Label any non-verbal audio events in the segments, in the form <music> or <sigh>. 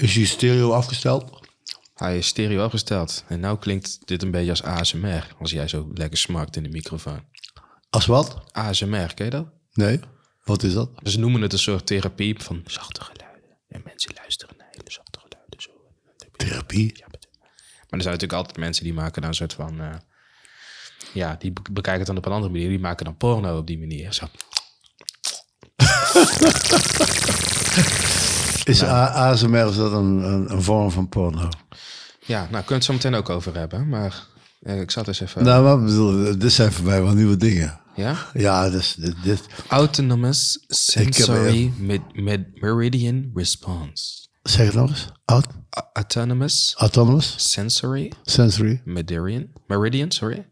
Is je stereo afgesteld? Hij is stereo afgesteld. En nou klinkt dit een beetje als ASMR. Als jij zo lekker smakt in de microfoon. Als wat? ASMR, ken je dat? Nee. Wat is dat? Ze noemen het een soort therapie van zachte geluiden. En mensen luisteren naar hele zachte geluiden. Zo. Therapie? Ja, maar er zijn natuurlijk altijd mensen die maken dan een soort van... eh, ja, die be- bekijken het dan op een andere manier. Die maken dan porno op die manier. Zo. <laughs> Is A- ASMR is dat een, een, een vorm van porno? Ja, nou, we het zo meteen ook over hebben. Maar eh, ik zat eens even... Nou, maar ik bedoel, dit zijn voor mij wel nieuwe dingen. Ja? Ja, dus dit, dit. Autonomous heb- Sensory Meridian Response. Zeg het nog eens. Aut Autonomous autonomous Sensory sensory Meridian, Meridian, sorry,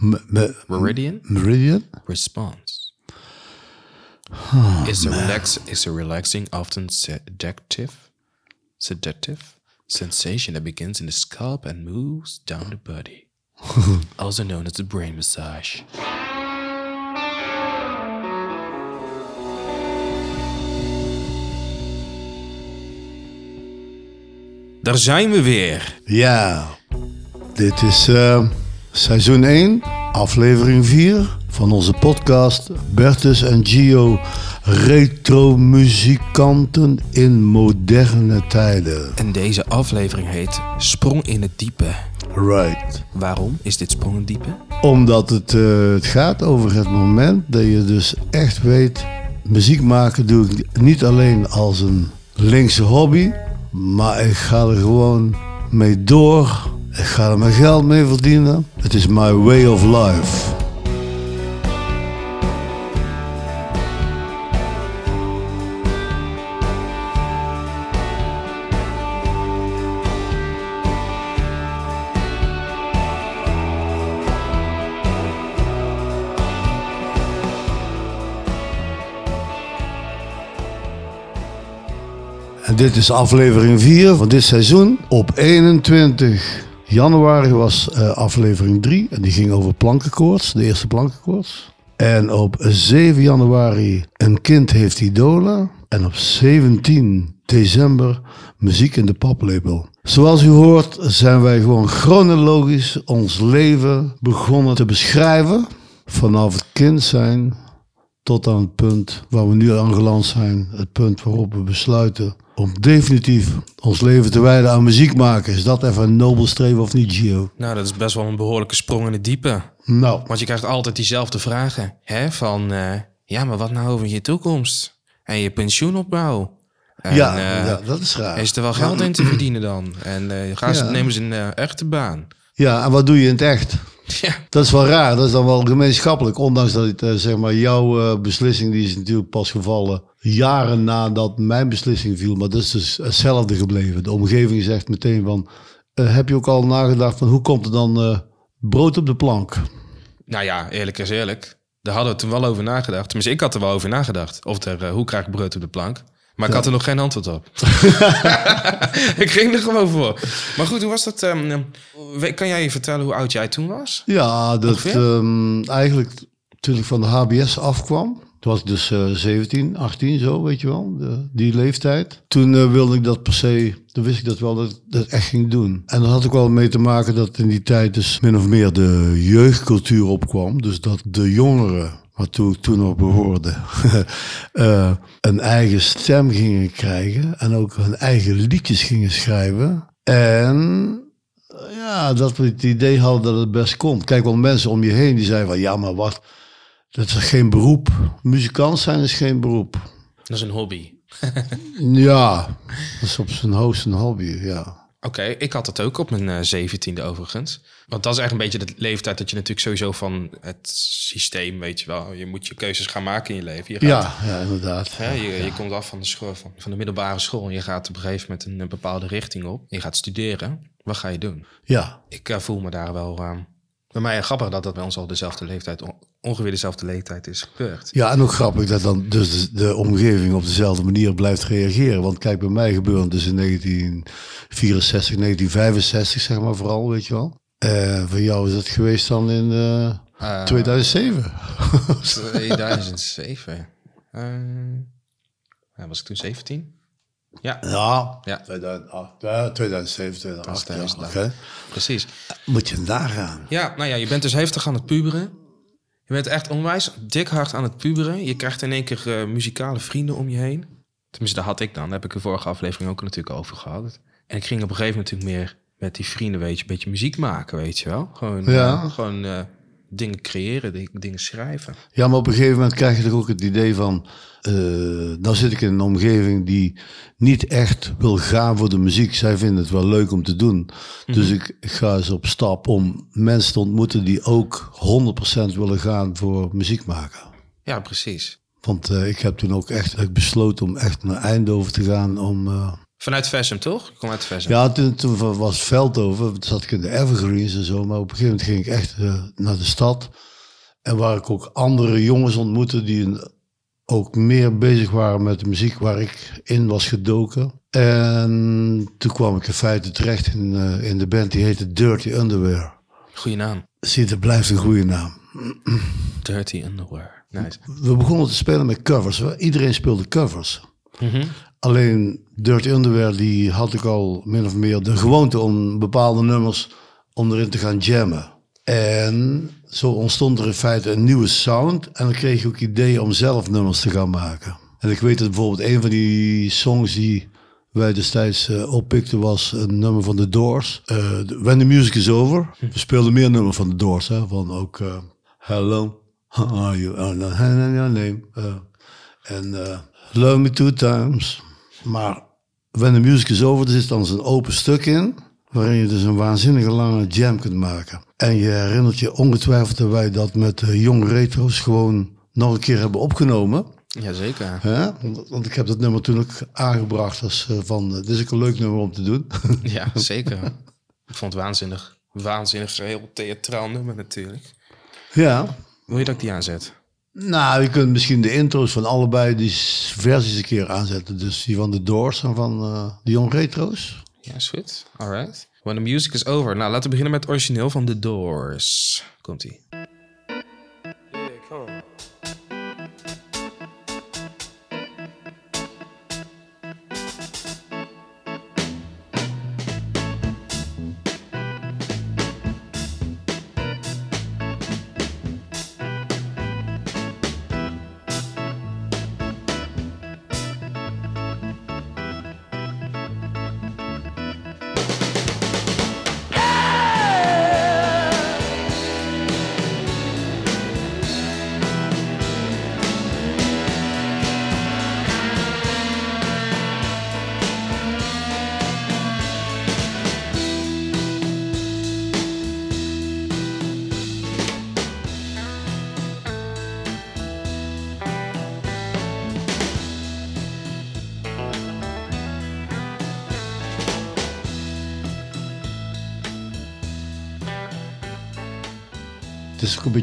M- me- Meridian meridian. response is a relax is a relaxing, often sedative, sedative sensation that begins in the scalp and moves down the body, <laughs> also known as the brain massage. Daar zijn we weer. Ja, dit is eh, seizoen 1, aflevering 4 van onze podcast Bertus en Gio, retro-muzikanten in moderne tijden. En deze aflevering heet Sprong in het diepe. Right. Waarom is dit Sprong in het diepe? Omdat het, eh, het gaat over het moment dat je dus echt weet, muziek maken doe ik niet alleen als een linkse hobby, maar ik ga er gewoon mee door. Ik ga er mijn geld mee verdienen. Het is my way of life. Dit is aflevering 4 van dit seizoen. Op 21 januari was eh, aflevering 3 en die ging over plankenkoorts, de eerste plankenkoorts. En op 7 januari Een kind heeft idolen. En op 17 december Muziek in de paplepel. Zoals u hoort zijn wij gewoon chronologisch ons leven begonnen te beschrijven. Vanaf het kind zijn tot aan het punt waar we nu aangeland zijn. Het punt waarop we besluiten om definitief ons leven te wijden aan muziek maken. Is dat even een nobel streven of niet, Gio? Nou, dat is best wel een behoorlijke sprong in het diepe. Nou, Want je krijgt altijd diezelfde vragen. Hè? Van, eh, ja, maar wat nou over je toekomst? En je pensioenopbouw? En, ja, eh, ja, dat is raar. Is er wel geld in te verdienen dan? En ga ze, Ja. nemen ze een echte baan. Ja, en wat doe je in het echt? Ja. Dat is wel raar. Dat is dan wel gemeenschappelijk. Ondanks dat het, eh, zeg maar, jouw eh, beslissing, die is natuurlijk pas gevallen jaren nadat mijn beslissing viel. Maar dat is dus hetzelfde gebleven. De omgeving zegt meteen van, eh, heb je ook al nagedacht van hoe komt er dan brood op de plank? Nou ja, eerlijk is eerlijk. Daar hadden we toen wel over nagedacht. Tenminste, ik had er wel over nagedacht. Of er, hoe krijg ik brood op de plank? Maar ik had er nog geen antwoord op. <laughs> ik ging er gewoon voor. Maar goed, hoe was dat? ehm, kan jij je vertellen hoe oud jij toen was? Ja, dat ehm, eigenlijk toen ik van de HBS afkwam. Toen was ik dus eh 17, 18 zo, weet je wel, de- die leeftijd. Toen eh, wilde ik dat per se, toen wist ik dat wel dat ik dat echt ging doen. En dat had ook wel mee te maken dat in die tijd dus min of meer de jeugdcultuur opkwam. Dus dat de jongeren, waartoe ik toen nog behoorde, <laughs> eh, een eigen stem gingen krijgen. En ook hun eigen liedjes gingen schrijven. En ja, dat we het idee hadden dat het best kon. Kijk, wel mensen om je heen die zeiden van ja, maar wat, dat is geen beroep. Muzikant zijn is geen beroep. Dat is een hobby. <laughs> Ja, dat is op zijn hoogst een hobby, ja. Oké, ik had het ook op mijn eh, zeventiende overigens. Want dat is echt een beetje de leeftijd dat je natuurlijk sowieso van het systeem, weet je wel. Je moet je keuzes gaan maken in je leven. Je gaat, Ja, ja inderdaad. Hè, je, je komt af van de, school, van, van de middelbare school en je gaat op een gegeven moment een, bepaalde richting op. Je gaat studeren. Wat ga je doen? Ja, Ik eh, voel me daar wel... eh, bij mij grappig dat dat bij ons al dezelfde leeftijd, on- ongeveer dezelfde leeftijd is gebeurd. ja, en ook grappig dat dan dus de, de omgeving op dezelfde manier blijft reageren. Want kijk, bij mij gebeurde het dus in 1964, 1965 zeg maar vooral, weet je wel. Eh voor jou is dat geweest dan in eh, Eh, 2007. 2007. <laughs> Eh, was ik toen 17? Ja, Ja, Ja. 2008, ja, 2007, 2008. Ja, 2008. oké. precies. Moet je nagaan. Ja, nou ja, je bent dus heftig aan het puberen. Je bent echt onwijs dik hard aan het puberen. Je krijgt in één keer muzikale vrienden om je heen. Tenminste, dat had ik dan. Daar heb ik de vorige aflevering ook natuurlijk over gehad. En ik ging op een gegeven moment natuurlijk meer met die vrienden, weet je, een beetje muziek maken, weet je wel. Gewoon, Ja. eh, gewoon eh, dingen creëren, di- dingen schrijven. Ja, maar op een gegeven moment krijg je toch ook het idee van... eh nou zit ik in een omgeving die niet echt wil gaan voor de muziek. Zij vinden het wel leuk om te doen. Dus ik ga eens op stap om mensen te ontmoeten die ook 100% willen gaan voor muziek maken. Ja, precies. Want ik heb toen ook echt besloten om echt naar Eindhoven te gaan om... Vanuit Versum, toch? Je komt uit Versum. ja, toen, toen was Veldhoven, toen zat ik in de Evergreens en zo. Maar op een gegeven moment ging ik echt eh, naar de stad. En waar ik ook andere jongens ontmoette die een- ook meer bezig waren met de muziek waar ik in was gedoken. En toen kwam ik in feite terecht in, eh, in de band die heette Dirty Underwear. Goeie naam. Zie, dat blijft een goede naam. Dirty Underwear. Nice. We begonnen te spelen met covers. Iedereen speelde covers. Alleen Dirty Underwear die had ik al min of meer de gewoonte om bepaalde nummers om erin te gaan jammen. En zo ontstond er in feite een nieuwe sound. En dan kreeg je ook ideeën om zelf nummers te gaan maken. En ik weet dat bijvoorbeeld een van die songs die wij destijds eh, oppikten was een nummer van The Doors. Eh, When the Music is Over. We speelden meer nummers van The Doors. Hè, van ook eh, Hello, how are you? Oh, no, your name. En Love Me Two Times. Maar When the Music is Over, er zit dan zo'n open stuk in. Waarin je dus een waanzinnige lange jam kunt maken. En je herinnert je ongetwijfeld dat wij dat met de Young Retro's gewoon nog een keer hebben opgenomen. Jazeker. Hè? Want, want ik heb dat nummer toen ook aangebracht als eh, van, eh, dit is ook een leuk nummer om te doen. <laughs> Ja, zeker. Ik vond het waanzinnig. Waanzinnig, heel theatraal nummer natuurlijk. ja. Wil je dat ik die aanzet? Nou, je kunt misschien de intro's van allebei die versies een keer aanzetten. Dus die van de Doors en van eh, de Young Retro's. Ja, is goed. Alright. When the music is over. Nou, laten we beginnen met het origineel van The Doors. Komt-ie.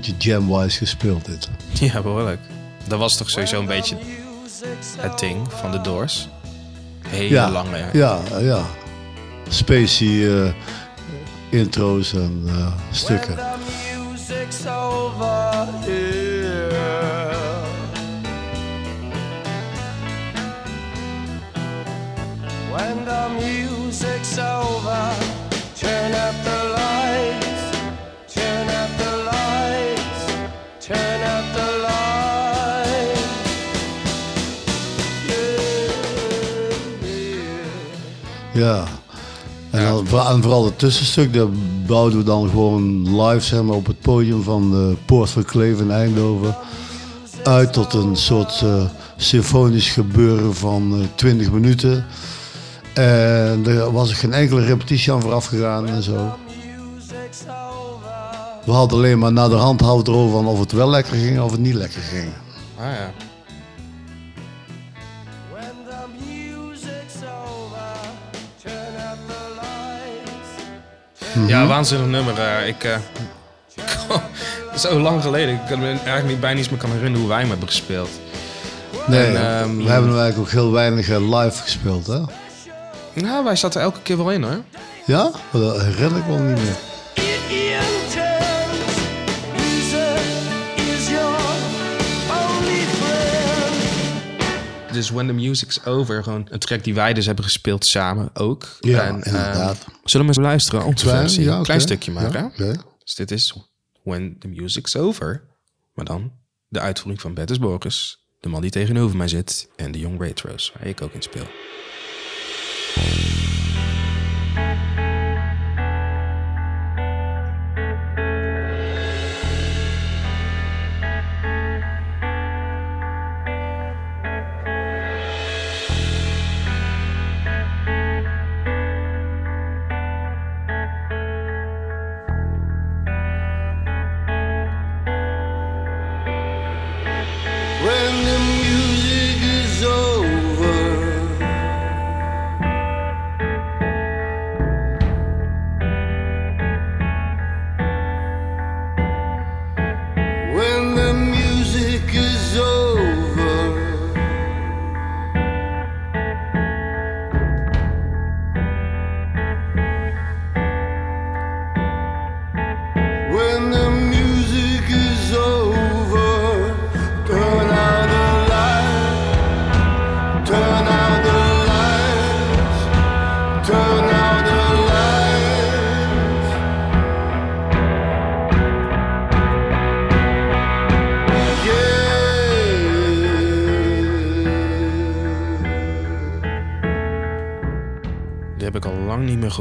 Beetje jam-wise gespeeld dit. <laughs> Ja, behoorlijk. Dat was toch sowieso een beetje het ding van The Doors. Hele Ja, lange. Ja. ja, ja. Spacey eh, intro's en eh, stukken. Ja. En, dan, vooral- en vooral het tussenstuk, dat bouwden we dan gewoon live zeg maar, op het podium van de Poort van Kleef in Eindhoven. Uit tot een soort eh, symfonisch gebeuren van eh 20 minuten. En er was geen enkele repetitie aan vooraf gegaan en zo. We hadden alleen maar naar de hand erover van of het wel lekker ging of het niet lekker ging. Ah ja. Ja, waanzinnig nummer. eh, ik, eh, <laughs> zo lang geleden. Ik kan me eigenlijk niet, bijna niet meer kan herinneren hoe wij hem hebben gespeeld. Nee, En, ehm, we hebben hem eigenlijk ook heel weinig eh, live gespeeld, hè? Nou, wij zaten elke keer wel in hoor. Ja? Dat herinner ik me niet meer. Dus When the Music's Over. Gewoon een track die wij dus hebben gespeeld samen ook. Ja, ehm, inderdaad. zullen we eens luisteren? Onze Klein, ja. Klein stukje maar, Ja. Dus dit is When the Music's Over. Maar dan de uitvoering van Bertus Borges. De man die tegenover mij zit. En de Young Retro's, waar ik ook in speel.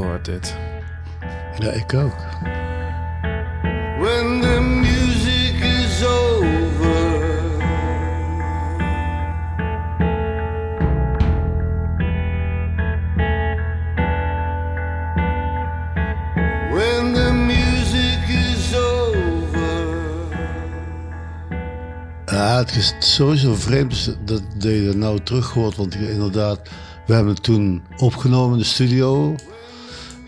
Gehoord, dit. Ja, ik ook. When the music is over, when the music is over. Ja, het is sowieso vreemd dat, je dat nou terug hoort. Want inderdaad, we hebben het toen opgenomen in de studio.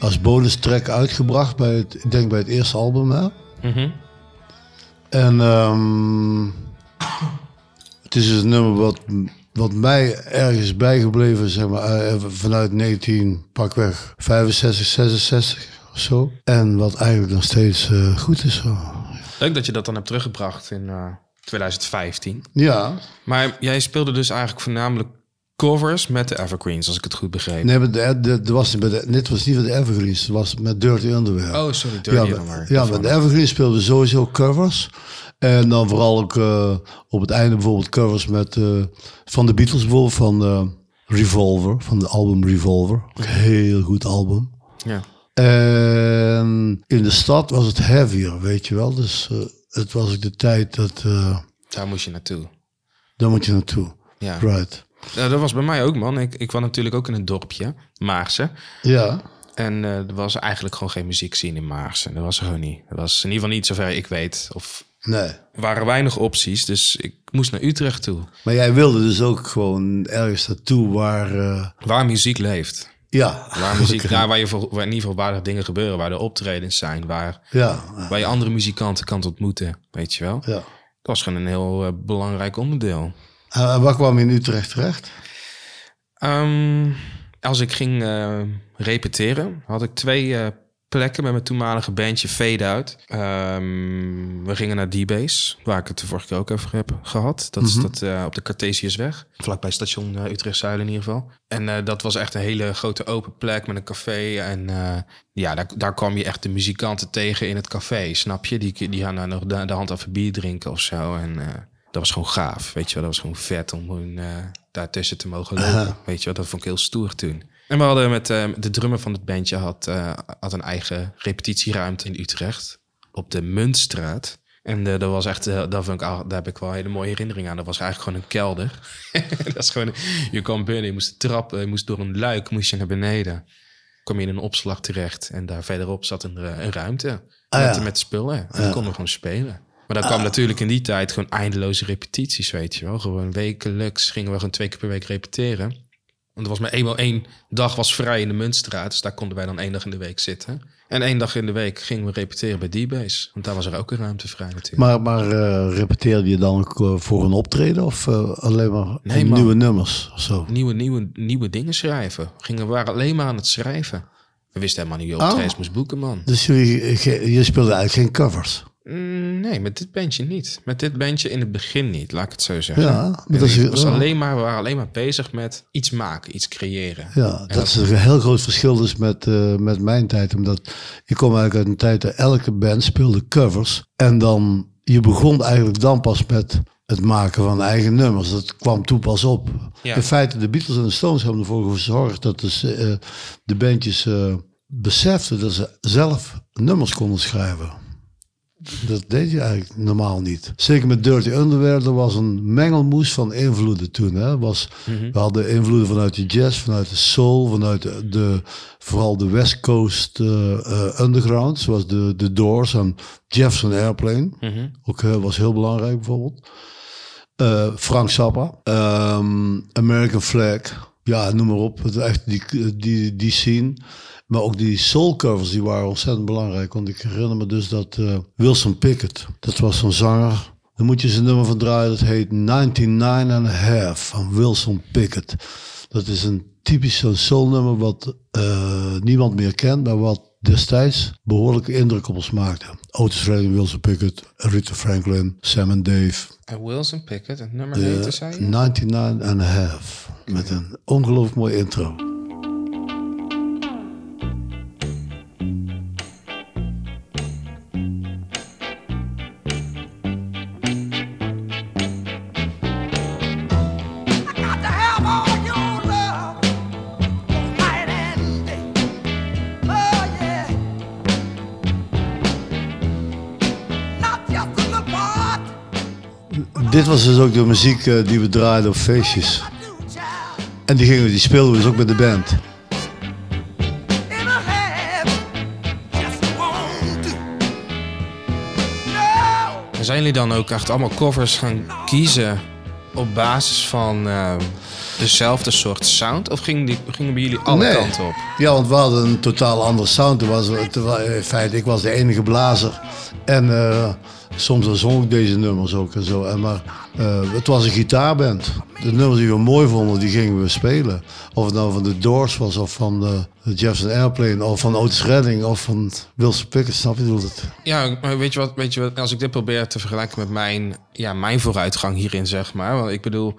Als bonus track uitgebracht bij het, ik denk bij het eerste album. Hè? Mhm. En ehm, het is dus een nummer wat, wat mij ergens bijgebleven zeg maar, eh, vanuit 19, pakweg 65, 66 of zo. En wat eigenlijk nog steeds eh, goed is. Leuk dat je dat dan hebt teruggebracht in eh, 2015. Ja, Maar jij speelde dus eigenlijk voornamelijk covers met de Evergreens, als ik het goed begreep. nee, de was, dit was niet met de Evergreens, het was met Dirty Underwear. Oh, sorry, Dirty ja, Underwear. ja, met de Evergreens speelden we sowieso covers. En dan vooral ook eh, op het einde bijvoorbeeld covers met, eh, van de Beatles bijvoorbeeld, van eh, Revolver, van de album Revolver. Ook een heel goed album. Ja. En in de stad was het heavier, weet je wel. Dus het was ook de tijd dat, Daar moest je naartoe. daar moet je naartoe. Ja. Right. Ja, dat was bij mij ook, man. Ik, ik kwam natuurlijk ook in een dorpje, Maarsen. Ja, En eh, er was eigenlijk gewoon geen muziek zien in Maarsen. Dat was er gewoon niet. Dat was in ieder geval niet zover ik weet. Of nee. er waren weinig opties, dus ik moest naar Utrecht toe. Maar jij wilde dus ook gewoon ergens naartoe waar... eh, Waar muziek leeft. ja, Waar, muziek, <laughs> daar waar, je voor, waar in ieder geval waar er dingen gebeuren, waar er optredens zijn, waar, ja, waar je andere muzikanten kan ontmoeten, weet je wel. ja. Dat was gewoon een heel eh, belangrijk onderdeel. Waar kwam je in Utrecht terecht? Ehm, als ik ging eh, repeteren, had ik twee eh, plekken met mijn toenmalige bandje Fade Out. Ehm, we gingen naar D-Base, waar ik het de vorige keer ook over heb gehad. Dat is dat, eh, op de Cartesiusweg, vlakbij station uh, Utrecht-Zuiden in ieder geval. En dat was echt een hele grote open plek met een café. En ja, daar, daar kwam je echt de muzikanten tegen in het café, snap je? Die, die gaan daar nog de, de hand af bier drinken of zo. En dat was gewoon gaaf, weet je wel. Dat was gewoon vet om gewoon uh, daartussen te mogen lopen. Weet je wel, dat vond ik heel stoer toen. En we hadden met uh, de drummer van het bandje had, uh, had een eigen repetitieruimte in Utrecht. Op de Muntstraat. En dat was echt, daar, vond ik, daar heb ik wel een hele mooie herinnering aan. Dat was eigenlijk gewoon een kelder. <laughs> dat is gewoon, je kwam binnen, je moest trappen, je moest door een luik, moest je naar beneden. Kom je in een opslag terecht en daar verderop zat een, een ruimte. Ah, met, ja. met spullen. En Ja. dan konden we gewoon spelen. Maar dan kwam Ah. natuurlijk in die tijd gewoon eindeloze repetities, weet je wel. Gewoon wekelijks gingen we gewoon twee keer per week repeteren. Want er was maar eenmaal één dag was vrij in de Muntstraat. Dus daar konden wij dan één dag in de week zitten. En één dag in de week gingen we repeteren bij D-Base. Want daar was er ook een ruimte vrij natuurlijk. Maar, maar eh, repeteerde je dan ook eh, voor een optreden of eh, alleen maar Nee, op man. nieuwe nummers of zo? Nieuwe, nieuwe, nieuwe dingen schrijven. Gingen, we waren alleen maar aan het schrijven. We wisten helemaal niet wie Oh. optredens moest boeken, man. Dus jullie, je speelde eigenlijk geen covers? Mm, nee, met dit bandje niet. Met dit bandje in het begin niet, laat ik het zo zeggen. Ja, maar En dat is- het was alleen maar, we waren alleen maar bezig met iets maken, iets creëren. Ja, dat is een heel groot verschil dus met, eh, met mijn tijd. Omdat ik kom eigenlijk uit een tijd dat elke band speelde covers. En dan, je begon eigenlijk dan pas met het maken van eigen nummers. Dat kwam toen pas op. Ja. In feite, de Beatles en de Stones hebben ervoor gezorgd dat dus, eh, de bandjes eh, beseften dat ze zelf nummers konden schrijven. Dat deed je eigenlijk normaal niet. Zeker met Dirty Underwear, er was een mengelmoes van invloeden toen. Hè. Was, We hadden invloeden vanuit de jazz, vanuit de soul, vanuit de, de- vooral de West Coast eh, eh, underground, zoals de, de Doors en Jefferson Airplane. Ook eh, was heel belangrijk bijvoorbeeld. Frank Zappa, ehm, American Flag, ja, noem maar op. Het, echt die, die, die scene. Maar ook die soul covers, die waren ontzettend belangrijk. Want ik herinner me dus dat eh, Wilson Pickett, dat was zo'n zanger. Dan moet je zijn nummer van draaien, dat heet 99 and a Half van Wilson Pickett. Dat is een typisch zo'n soul nummer wat eh, niemand meer kent, maar wat destijds behoorlijke indruk op ons maakte. Otis Redding, Wilson Pickett, Rita Franklin, Sam en Dave. En Wilson Pickett, het nummer heette, zei je? 99 and a half. Met een ongelooflijk mooi intro. Dit was dus ook de muziek eh, die we draaiden op feestjes. En die, gingen, die speelden we dus ook met de band. En zijn jullie dan ook echt allemaal covers gaan kiezen op basis van eh, dezelfde soort sound? Of gingen, die, gingen bij jullie alle Nee. kanten op? Ja, want we hadden een totaal andere sound. Was, het in feite, ik was de enige blazer. En eh, soms dan zong ik deze nummers ook en zo. En maar eh, het was een gitaarband. De nummers die we mooi vonden, die gingen we spelen. Of het nou van de Doors was, of van de, Jefferson Airplane, of van Otis Redding, of van Wilson Pickett. Snap je het? Ja, maar weet je, wat, weet je wat, als ik dit probeer te vergelijken met mijn, ja, mijn vooruitgang hierin, zeg maar. Want ik bedoel,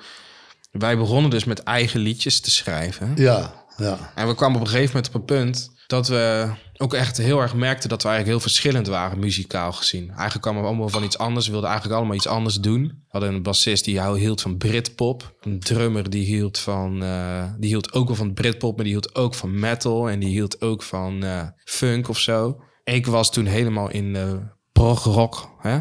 wij begonnen dus met eigen liedjes te schrijven. Ja, ja. En we kwamen op een gegeven moment op een punt dat we ook echt heel erg merkten dat we eigenlijk heel verschillend waren, muzikaal gezien. Eigenlijk kwamen we allemaal van iets anders, we wilden eigenlijk allemaal iets anders doen. We hadden een bassist die hield van Britpop. Een drummer die hield, van, eh, die hield ook wel van Britpop, maar die hield ook van metal. En die hield ook van eh, funk of zo. Ik was toen helemaal in eh prog-rock, hè?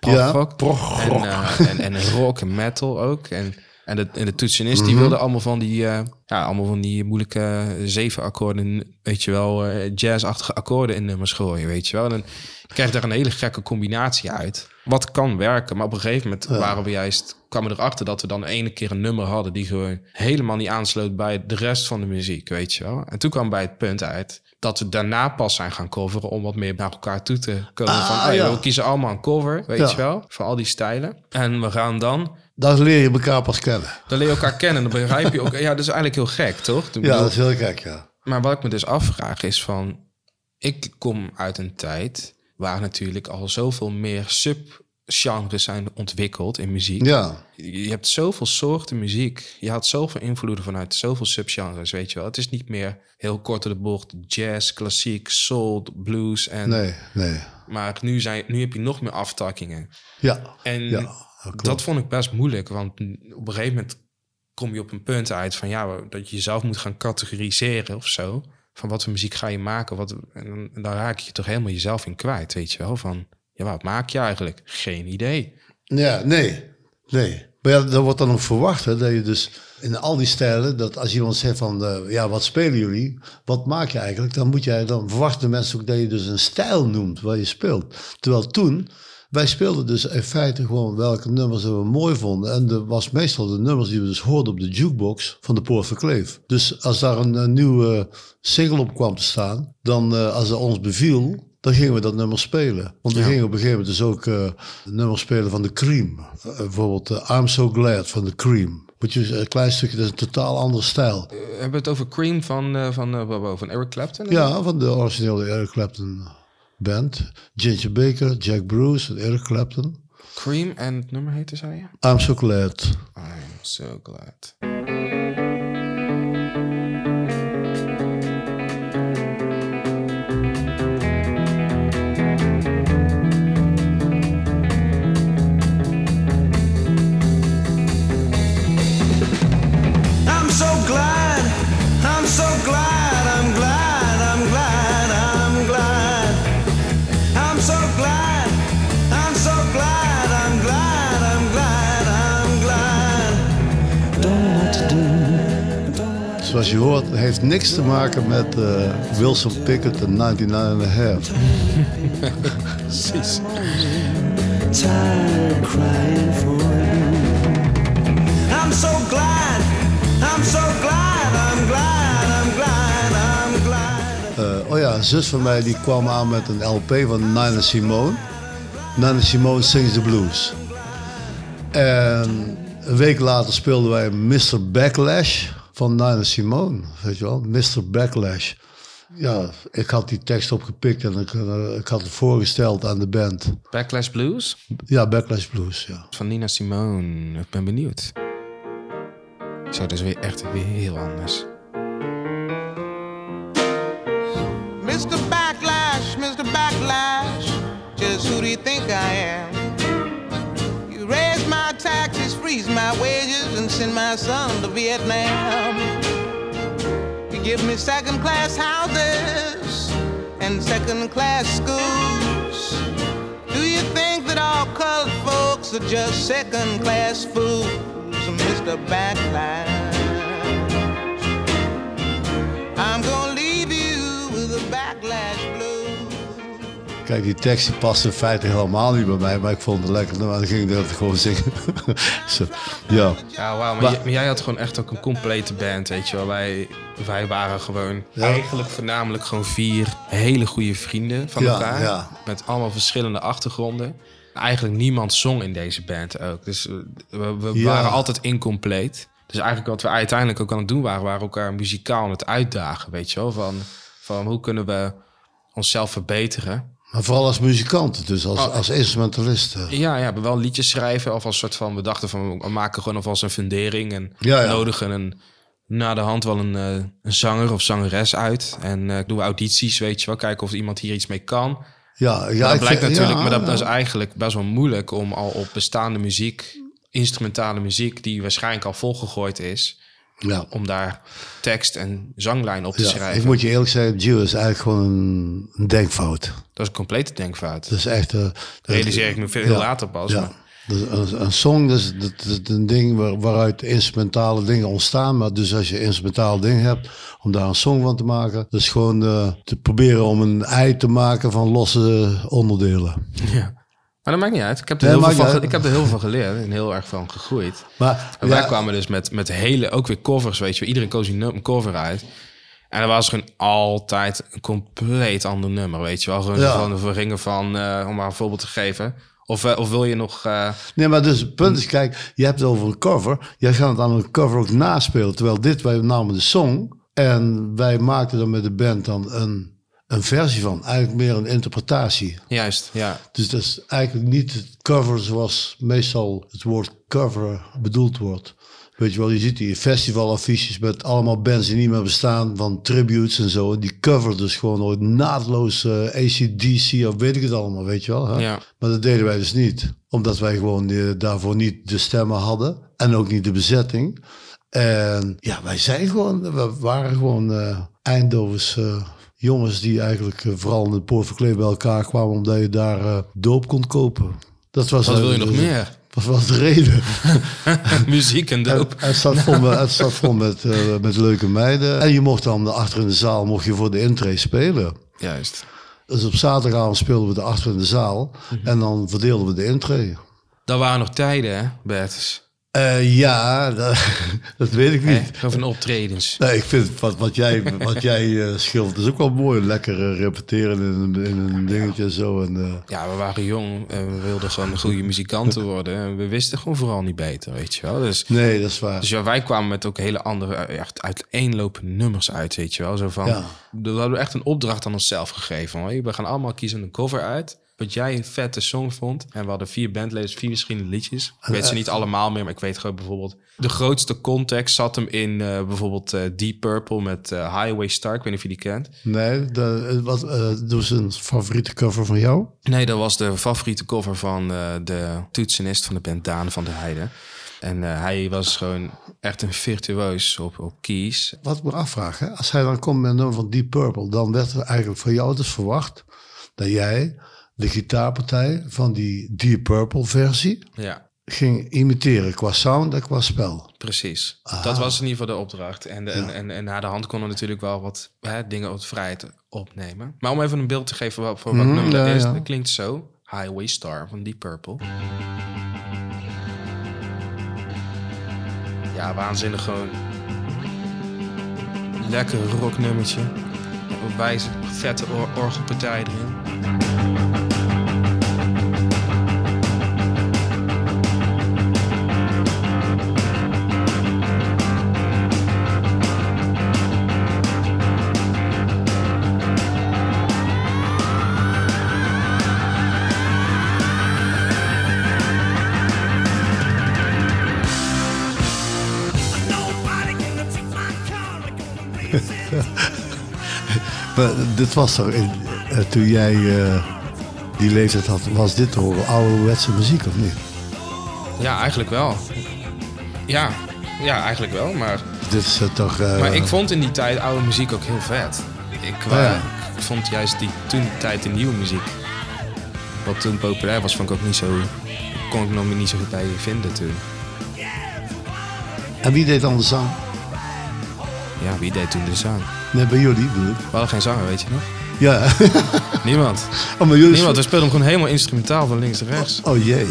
Ja, Prog-rock. prog-rock. En, en, en rock en metal ook. En, en, de, en de toetsenist Mhm. die wilde allemaal van die, eh, ja, allemaal van die moeilijke zeven akkoorden, weet je wel, eh, jazzachtige akkoorden in nummers gooien, weet je wel. En dan krijg je daar een hele gekke combinatie uit. Wat kan werken, maar op een gegeven moment waren we juist, kwamen we erachter dat we dan ene keer een nummer hadden die gewoon helemaal niet aansloot bij de rest van de muziek, weet je wel. En toen kwam bij het punt uit dat we daarna pas zijn gaan coveren om wat meer naar elkaar toe te komen. Ah, van, ja, we kiezen allemaal een cover, weet Ja. je wel, van al die stijlen. En we gaan dan Daar leer je elkaar pas kennen. dan leer je elkaar kennen. Dan begrijp je ook. Ja, dat is eigenlijk heel gek, toch? Ja, dat is heel gek, ja. Maar wat ik me dus afvraag is van... Ik kom uit een tijd waar natuurlijk al zoveel meer subgenres zijn ontwikkeld in muziek. Ja, Je hebt zoveel soorten muziek. Je had zoveel invloeden vanuit zoveel subgenres, weet je wel. Het is niet meer heel kort door de bocht jazz, klassiek, soul, blues. En, nee, nee. Maar nu, zijn, nu heb je nog meer aftakkingen. Ja, En ja. Klopt. dat vond ik best moeilijk, want op een gegeven moment kom je op een punt uit van ja, dat je jezelf moet gaan categoriseren of zo. Van wat voor muziek ga je maken? Wat, en dan, en dan raak je toch helemaal jezelf in kwijt, weet je wel? Van ja, wat maak je eigenlijk? Geen idee. Ja, nee, nee. Maar ja, dat wordt dan ook verwacht, hè, dat je dus in al die stijlen, dat als iemand zegt van, eh, ja, wat spelen jullie? Wat maak je eigenlijk? Dan moet jij, dan verwachten mensen ook dat je dus een stijl noemt waar je speelt. Terwijl toen, wij speelden dus in feite gewoon welke nummers we mooi vonden. En dat was meestal de nummers die we dus hoorden op de jukebox van de Poort Verkleef. Dus als daar een, een nieuwe single op kwam te staan, dan eh, als het ons beviel, dan gingen we dat nummer spelen. Want we gingen op een gegeven moment dus ook eh nummers spelen van de Cream. Eh, bijvoorbeeld eh, I'm So Glad van de Cream. Moet je een klein stukje, dat is een totaal andere stijl. Hebben we het over Cream van, van, van Eric Clapton? Ja, van de originele Eric Clapton. Band. Ginger Baker, Jack Bruce en Eric Clapton. Cream en het nummer heette, zei je? I'm so glad. I'm so glad. Zoals je hoort, heeft niks te maken met eh, Wilson Pickett en 99 and a half. <laughs> Precies. I'm so glad, I'm so glad, I'm glad, I'm glad, I'm glad. Eh, oh ja, een zus van mij die kwam aan met een LP van Nina Simone. Nina Simone Sings the Blues. En een week later speelden wij Mr. Backlash van Nina Simone. Weet je wel, Mr. Backlash. Ja, ik had die tekst opgepikt en ik, eh, ik had het voorgesteld aan de band. Backlash Blues Ja, Backlash Blues, ja. van Nina Simone. Ik ben benieuwd. Zo, dat is weer echt weer heel anders. My son to Vietnam. You give me second class houses and second class schools. Do you think that all colored folks are just second class fools, Mr. Backlash? I'm gonna Kijk, die tekst die past in feite helemaal niet bij mij, maar ik vond het lekker. Nou, dan ging ik dat gewoon zingen. <laughs> Ja. Ja, wauw. Maar, Maar- jij, maar jij had gewoon echt ook een complete band, weet je wel. Wij, wij waren gewoon eigenlijk voornamelijk gewoon vier hele goede vrienden van Ja, elkaar. ja. Met allemaal verschillende achtergronden. Eigenlijk niemand zong in deze band ook. Dus eh, we, waren altijd incompleet. Dus eigenlijk wat we uiteindelijk ook aan het doen waren... waren elkaar muzikaal aan het uitdagen, weet je wel. Van, van hoe kunnen we onszelf verbeteren... Maar vooral als muzikant, dus als, Oh. als instrumentalist. eh. Ja, ja, we wel liedjes schrijven of als soort van we dachten van we maken gewoon alvast een fundering en Ja, ja. nodigen een na de hand wel een, eh, een zanger of zangeres uit en eh, doen we audities, weet je wel, kijken of iemand hier iets mee kan. Ja, ja, dat blijkt vind- natuurlijk, ja, maar dat, dat is eigenlijk best wel moeilijk om al op bestaande muziek, instrumentale muziek die waarschijnlijk al volgegooid is, Ja. om daar tekst en zanglijn op te Ja, schrijven. ik moet je eerlijk zeggen, Gio is eigenlijk gewoon een, denkfout. Dat is een complete denkfout. Dat is echt... eh, dat- Realiseer ik me veel ja, later pas. Ja. maar- Dus een, een song, dat is, dat is een ding waar, waaruit instrumentale dingen ontstaan. Maar dus als je instrumentale dingen hebt, om daar een song van te maken, dat is gewoon eh, te proberen om een ei te maken van losse onderdelen. Ja. Maar dat maakt niet uit. Ik heb er, Nee, heel, veel van, ik heb er heel veel geleerd en heel erg van gegroeid. Maar En wij ja, kwamen dus met, met hele, ook weer covers, weet je. Iedereen koos een cover uit. En er was gewoon altijd een compleet ander nummer, weet je wel. Gewoon Ja. van de verringen van, eh, om maar een voorbeeld te geven. Of, eh, of wil je nog... eh, Nee, maar dus het punt is, kijk, je hebt het over een cover. Jij gaat het aan een cover ook naspelen. Terwijl dit, wij namen de song en wij maakten er met de band dan een, een versie van. Eigenlijk meer een interpretatie. juist, ja. Dus dat is eigenlijk niet het cover zoals meestal het woord cover bedoeld wordt. Weet je wel, je ziet die festivalaffiches met allemaal bands die niet meer bestaan, van tributes en zo. Die cover dus gewoon ooit naadloos eh, ACDC of weet ik het allemaal, weet je wel. Hè? Ja. Maar dat deden wij dus niet. Omdat wij gewoon eh, daarvoor niet de stemmen hadden en ook niet de bezetting. En ja, wij zijn gewoon, we waren gewoon Eindhovens eh, jongens die eigenlijk eh, vooral in de Poort van Kleef bij elkaar kwamen omdat je daar eh, doop kon kopen. Dat was Wat wil je eh, nog dus- meer? <laughs> Dat was de reden. <laughs> Muziek en doop. Het, het staat vol, met, het vol met, eh, met leuke meiden. En je mocht dan achter in de zaal mocht je voor de intree spelen. Juist. Dus op zaterdagavond speelden we de achter in de zaal. Mhm. En dan verdeelden we de intree. Dat waren nog tijden, hè, Bertus? Eh, ja, dat, <laughs> dat weet ik niet. Over een optredens. Nee, ik vind wat, wat jij, wat jij eh, schildert is ook wel mooi. Lekker repeteren in, een- in een dingetje en zo. En, eh, Ja, we waren jong en we wilden gewoon goede muzikanten <laughs> worden. En we wisten gewoon vooral niet beter, weet je wel. Dus, nee, dat is waar. dus ja, wij kwamen met ook hele andere, echt uiteenlopende nummers uit, weet je wel. Zo van, Ja. we hadden echt een opdracht aan onszelf gegeven. We gaan allemaal kiezen een cover uit. Wat jij een vette song vond. En we hadden vier bandleden, vier verschillende liedjes. Ik weet ze niet allemaal meer, maar ik weet gewoon bijvoorbeeld... De grootste context zat hem in eh, bijvoorbeeld eh, Deep Purple met eh, Highway Star. Ik weet niet of je die kent. Nee, dat was dus een favoriete cover van jou. Nee, dat was de favoriete cover van eh, de toetsenist van de band Daan van der Heijden. En eh, hij was gewoon echt een virtuoos op, op keys. Wat ik me afvraag, hè? als hij dan komt met een nummer van Deep Purple, dan werd er eigenlijk van jou dus verwacht dat jij de gitaarpartij van die Deep Purple versie Ja, ging imiteren qua sound en qua spel. precies. Dat was in ieder geval de opdracht. En, en, en, en na de hand konden we natuurlijk wel wat hè, dingen op vrijheid opnemen. Maar om even een beeld te geven wat, voor wat Mhm, nummer dat ja, is, dat klinkt zo. Highway Star van Deep Purple. Ja, waanzinnig gewoon. Lekker rocknummertje. Wijze, vette or orgelpartij erin. Maar dit was toch, in, eh, toen jij eh, die leeftijd had, was dit toch ouderwetse muziek of niet? Ja, eigenlijk wel. Ja, ja eigenlijk wel. Maar, Dit is eh, toch... maar ik vond in die tijd oude muziek ook heel vet. Ik, Oh ja. ik vond juist die toen die tijd de nieuwe muziek. Wat toen populair was, vond ik ook niet zo. Kon ik nog niet zo goed bij vinden toen. En wie deed dan de zang? Ja, wie deed toen de zang? Nee, bij jullie bedoel ik. We hadden geen zanger, weet je nog? Ja. Niemand. oh, maar jullie... Niemand. We speelden hem gewoon helemaal instrumentaal van links naar rechts. Oh jee.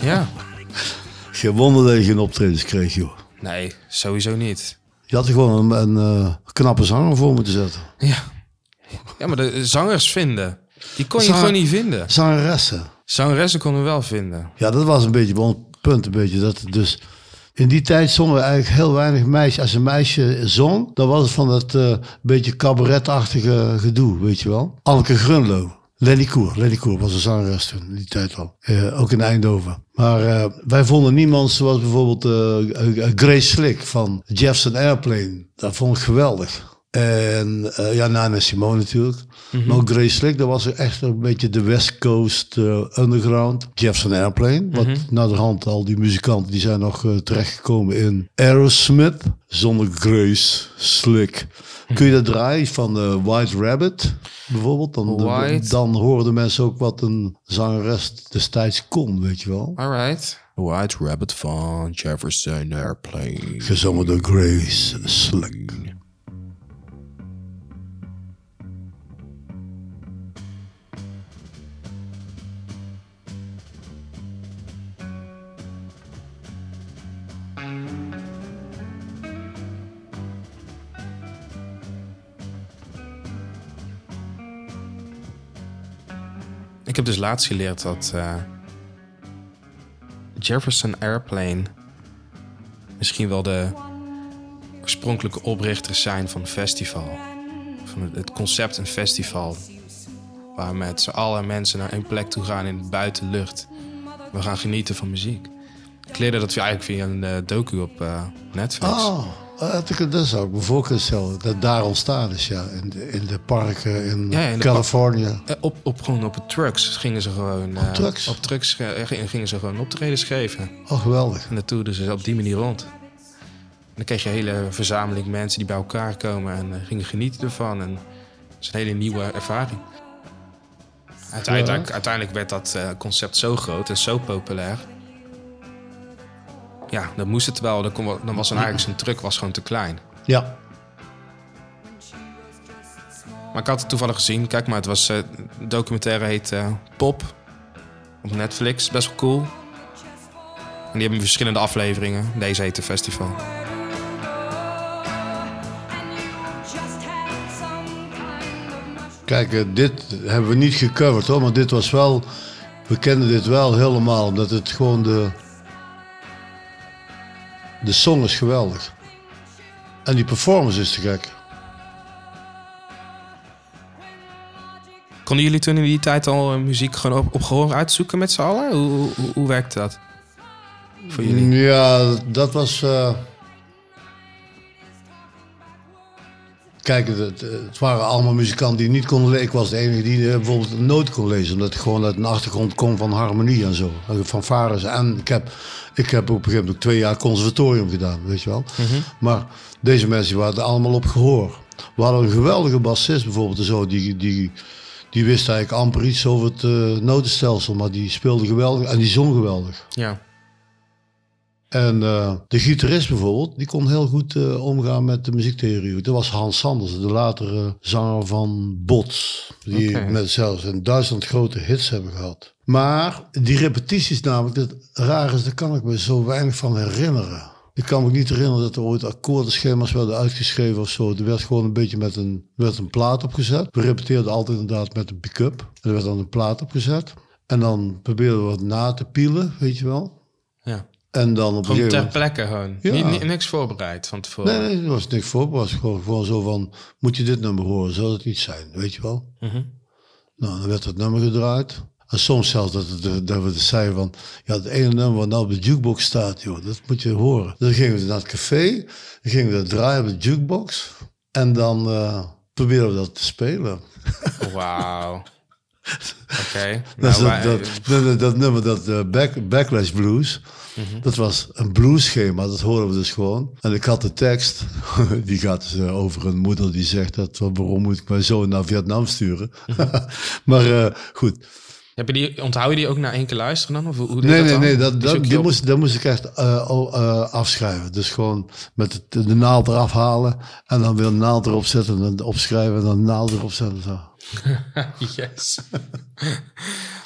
Ja. Geen wonder dat je geen optredens kreeg, joh. Nee, sowieso niet. Je had er gewoon een, een eh, knappe zanger voor moeten zetten. Ja. Ja, maar de zangers vinden. Die kon je gewoon niet vinden. Zangeressen. Zangeressen konden we wel vinden. Ja, dat was een beetje wel het punt. Een beetje, dat het dus in die tijd zongen eigenlijk heel weinig meisjes. Als een meisje zong, dan was het van dat eh, beetje cabaretachtige gedoe, weet je wel. Anneke Grunlo. Lenny Koer. Lenny Koer was een zangeres toen, in die tijd al. Eh, ook in Eindhoven. Maar eh, wij vonden niemand zoals bijvoorbeeld Grace Slick van Jefferson Airplane. Dat vond ik geweldig. En eh, ja, Nana Simone natuurlijk. Maar ook Grace Slick, dat was echt een beetje de West Coast eh, underground. Jefferson Airplane, wat naar de hand al die muzikanten die zijn nog eh, terechtgekomen in Aerosmith. Zonder Grace Slick. Kun je dat draaien van White Rabbit bijvoorbeeld? Dan, White. dan hoorden mensen ook wat een zangeres destijds kon, weet je wel. Alright. White Rabbit van Jefferson Airplane. Gezongen door Grace Slick. Ik heb dus laatst geleerd dat eh, Jefferson Airplane misschien wel de oorspronkelijke oprichters zijn van een festival. Van het, concept een festival. Waar met z'n allen mensen naar één plek toe gaan in de buitenlucht. We gaan genieten van muziek. Ik leerde dat eigenlijk via een eh, docu op eh, Netflix. Oh, dat ik- dat zou ik me voor kunnen stellen. Dat daar ontstaan is, ja. In de, in de parken in, Ja, in de Californië. Eh, op, op, gewoon op het trucks gingen ze gewoon... eh, trucks? Op trucks eh, gingen ze gewoon optredens geven. Oh, geweldig. En dat toerden ze op die manier rond. En dan kreeg je een hele verzameling mensen die bij elkaar komen en eh, gingen genieten ervan. En dat is een hele nieuwe ervaring. Uiteindelijk, uiteindelijk werd dat eh, concept zo groot en zo populair. Ja, dan moest het wel. Dan, kon dan was dan eigenlijk zijn truck was gewoon te klein. Ja. Maar ik had het toevallig gezien. Kijk maar, het was een documentaire heet eh, Pop op Netflix. Best wel cool. die hebben verschillende afleveringen. Deze heet de festival. Kijk, eh, dit hebben we niet gecoverd hoor, maar dit was wel. We kenden dit wel helemaal, omdat het gewoon de. De song is geweldig. En die performance is te gek. Konden jullie toen in die tijd al eh, muziek gewoon op, op gehoor uitzoeken met z'n allen? Hoe, hoe, werkte dat? Voor jullie? Ja, dat was. eh, Kijk, het, het- waren allemaal muzikanten die niet konden lezen. Ik was de enige die eh, bijvoorbeeld een noot kon lezen. Omdat ik gewoon uit een achtergrond kom van harmonie en zo. Van vares. En ik heb, ik heb op een gegeven moment twee jaar conservatorium gedaan, weet je wel. Maar deze mensen waren allemaal op gehoor. We hadden een geweldige bassist bijvoorbeeld. Zo, die, die, die wist eigenlijk amper iets over het eh, notenstelsel. Maar die speelde geweldig en die zong geweldig. Ja. En eh, de gitarist bijvoorbeeld, die kon heel goed eh, omgaan met de muziektheorie. Dat was Hans Sanders, de latere zanger van Bots. Die met zelfs in Duitsland grote hits hebben gehad. Maar die repetities namelijk, dat raar is, daar kan ik me zo weinig van herinneren. Ik kan me niet herinneren dat er ooit akkoordenschema's werden uitgeschreven of zo. Er werd gewoon een beetje met een, werd een plaat opgezet. We repeteerden altijd inderdaad met een pick-up. En er werd dan een plaat opgezet. En dan probeerden we wat na te pielen, weet je wel. ja. En dan op Gewoon ter plekke gewoon. Ja. Niet, niks voorbereid van tevoren. Nee, er was niks voor. Het was gewoon, gewoon zo van, moet je dit nummer horen? Zou dat iets zijn? Weet je wel? Mhm. Nou, dan werd het nummer gedraaid. En soms zelfs dat, dat we dus zeiden van, ja, het ene nummer wat nou op de jukebox staat, joh, dat moet je horen. Dan gingen we naar het café, dan gingen we dat draaien op de jukebox. En dan eh probeerden we dat te spelen. Wauw. <laughs> Oké. Dat, Nou, dat, dat, dat, dat nummer, dat eh, back, Backlash Blues, Mhm. dat was een bluesschema, dat horen we dus gewoon. En ik had de tekst, <laughs> die gaat dus eh, over een moeder die zegt, dat, waarom moet ik mijn zoon naar Vietnam sturen? Mhm. <laughs> maar eh, goed, Heb je die, onthoud je die ook na één keer luisteren dan? Of hoe nee, dat nee, dan? nee, dat, dat, die moest, dat moest ik echt al, eh, afschrijven. Dus gewoon met de naald eraf halen en dan weer een naald erop zetten en opschrijven en dan de naald erop zetten. Zo, <laughs> Yes.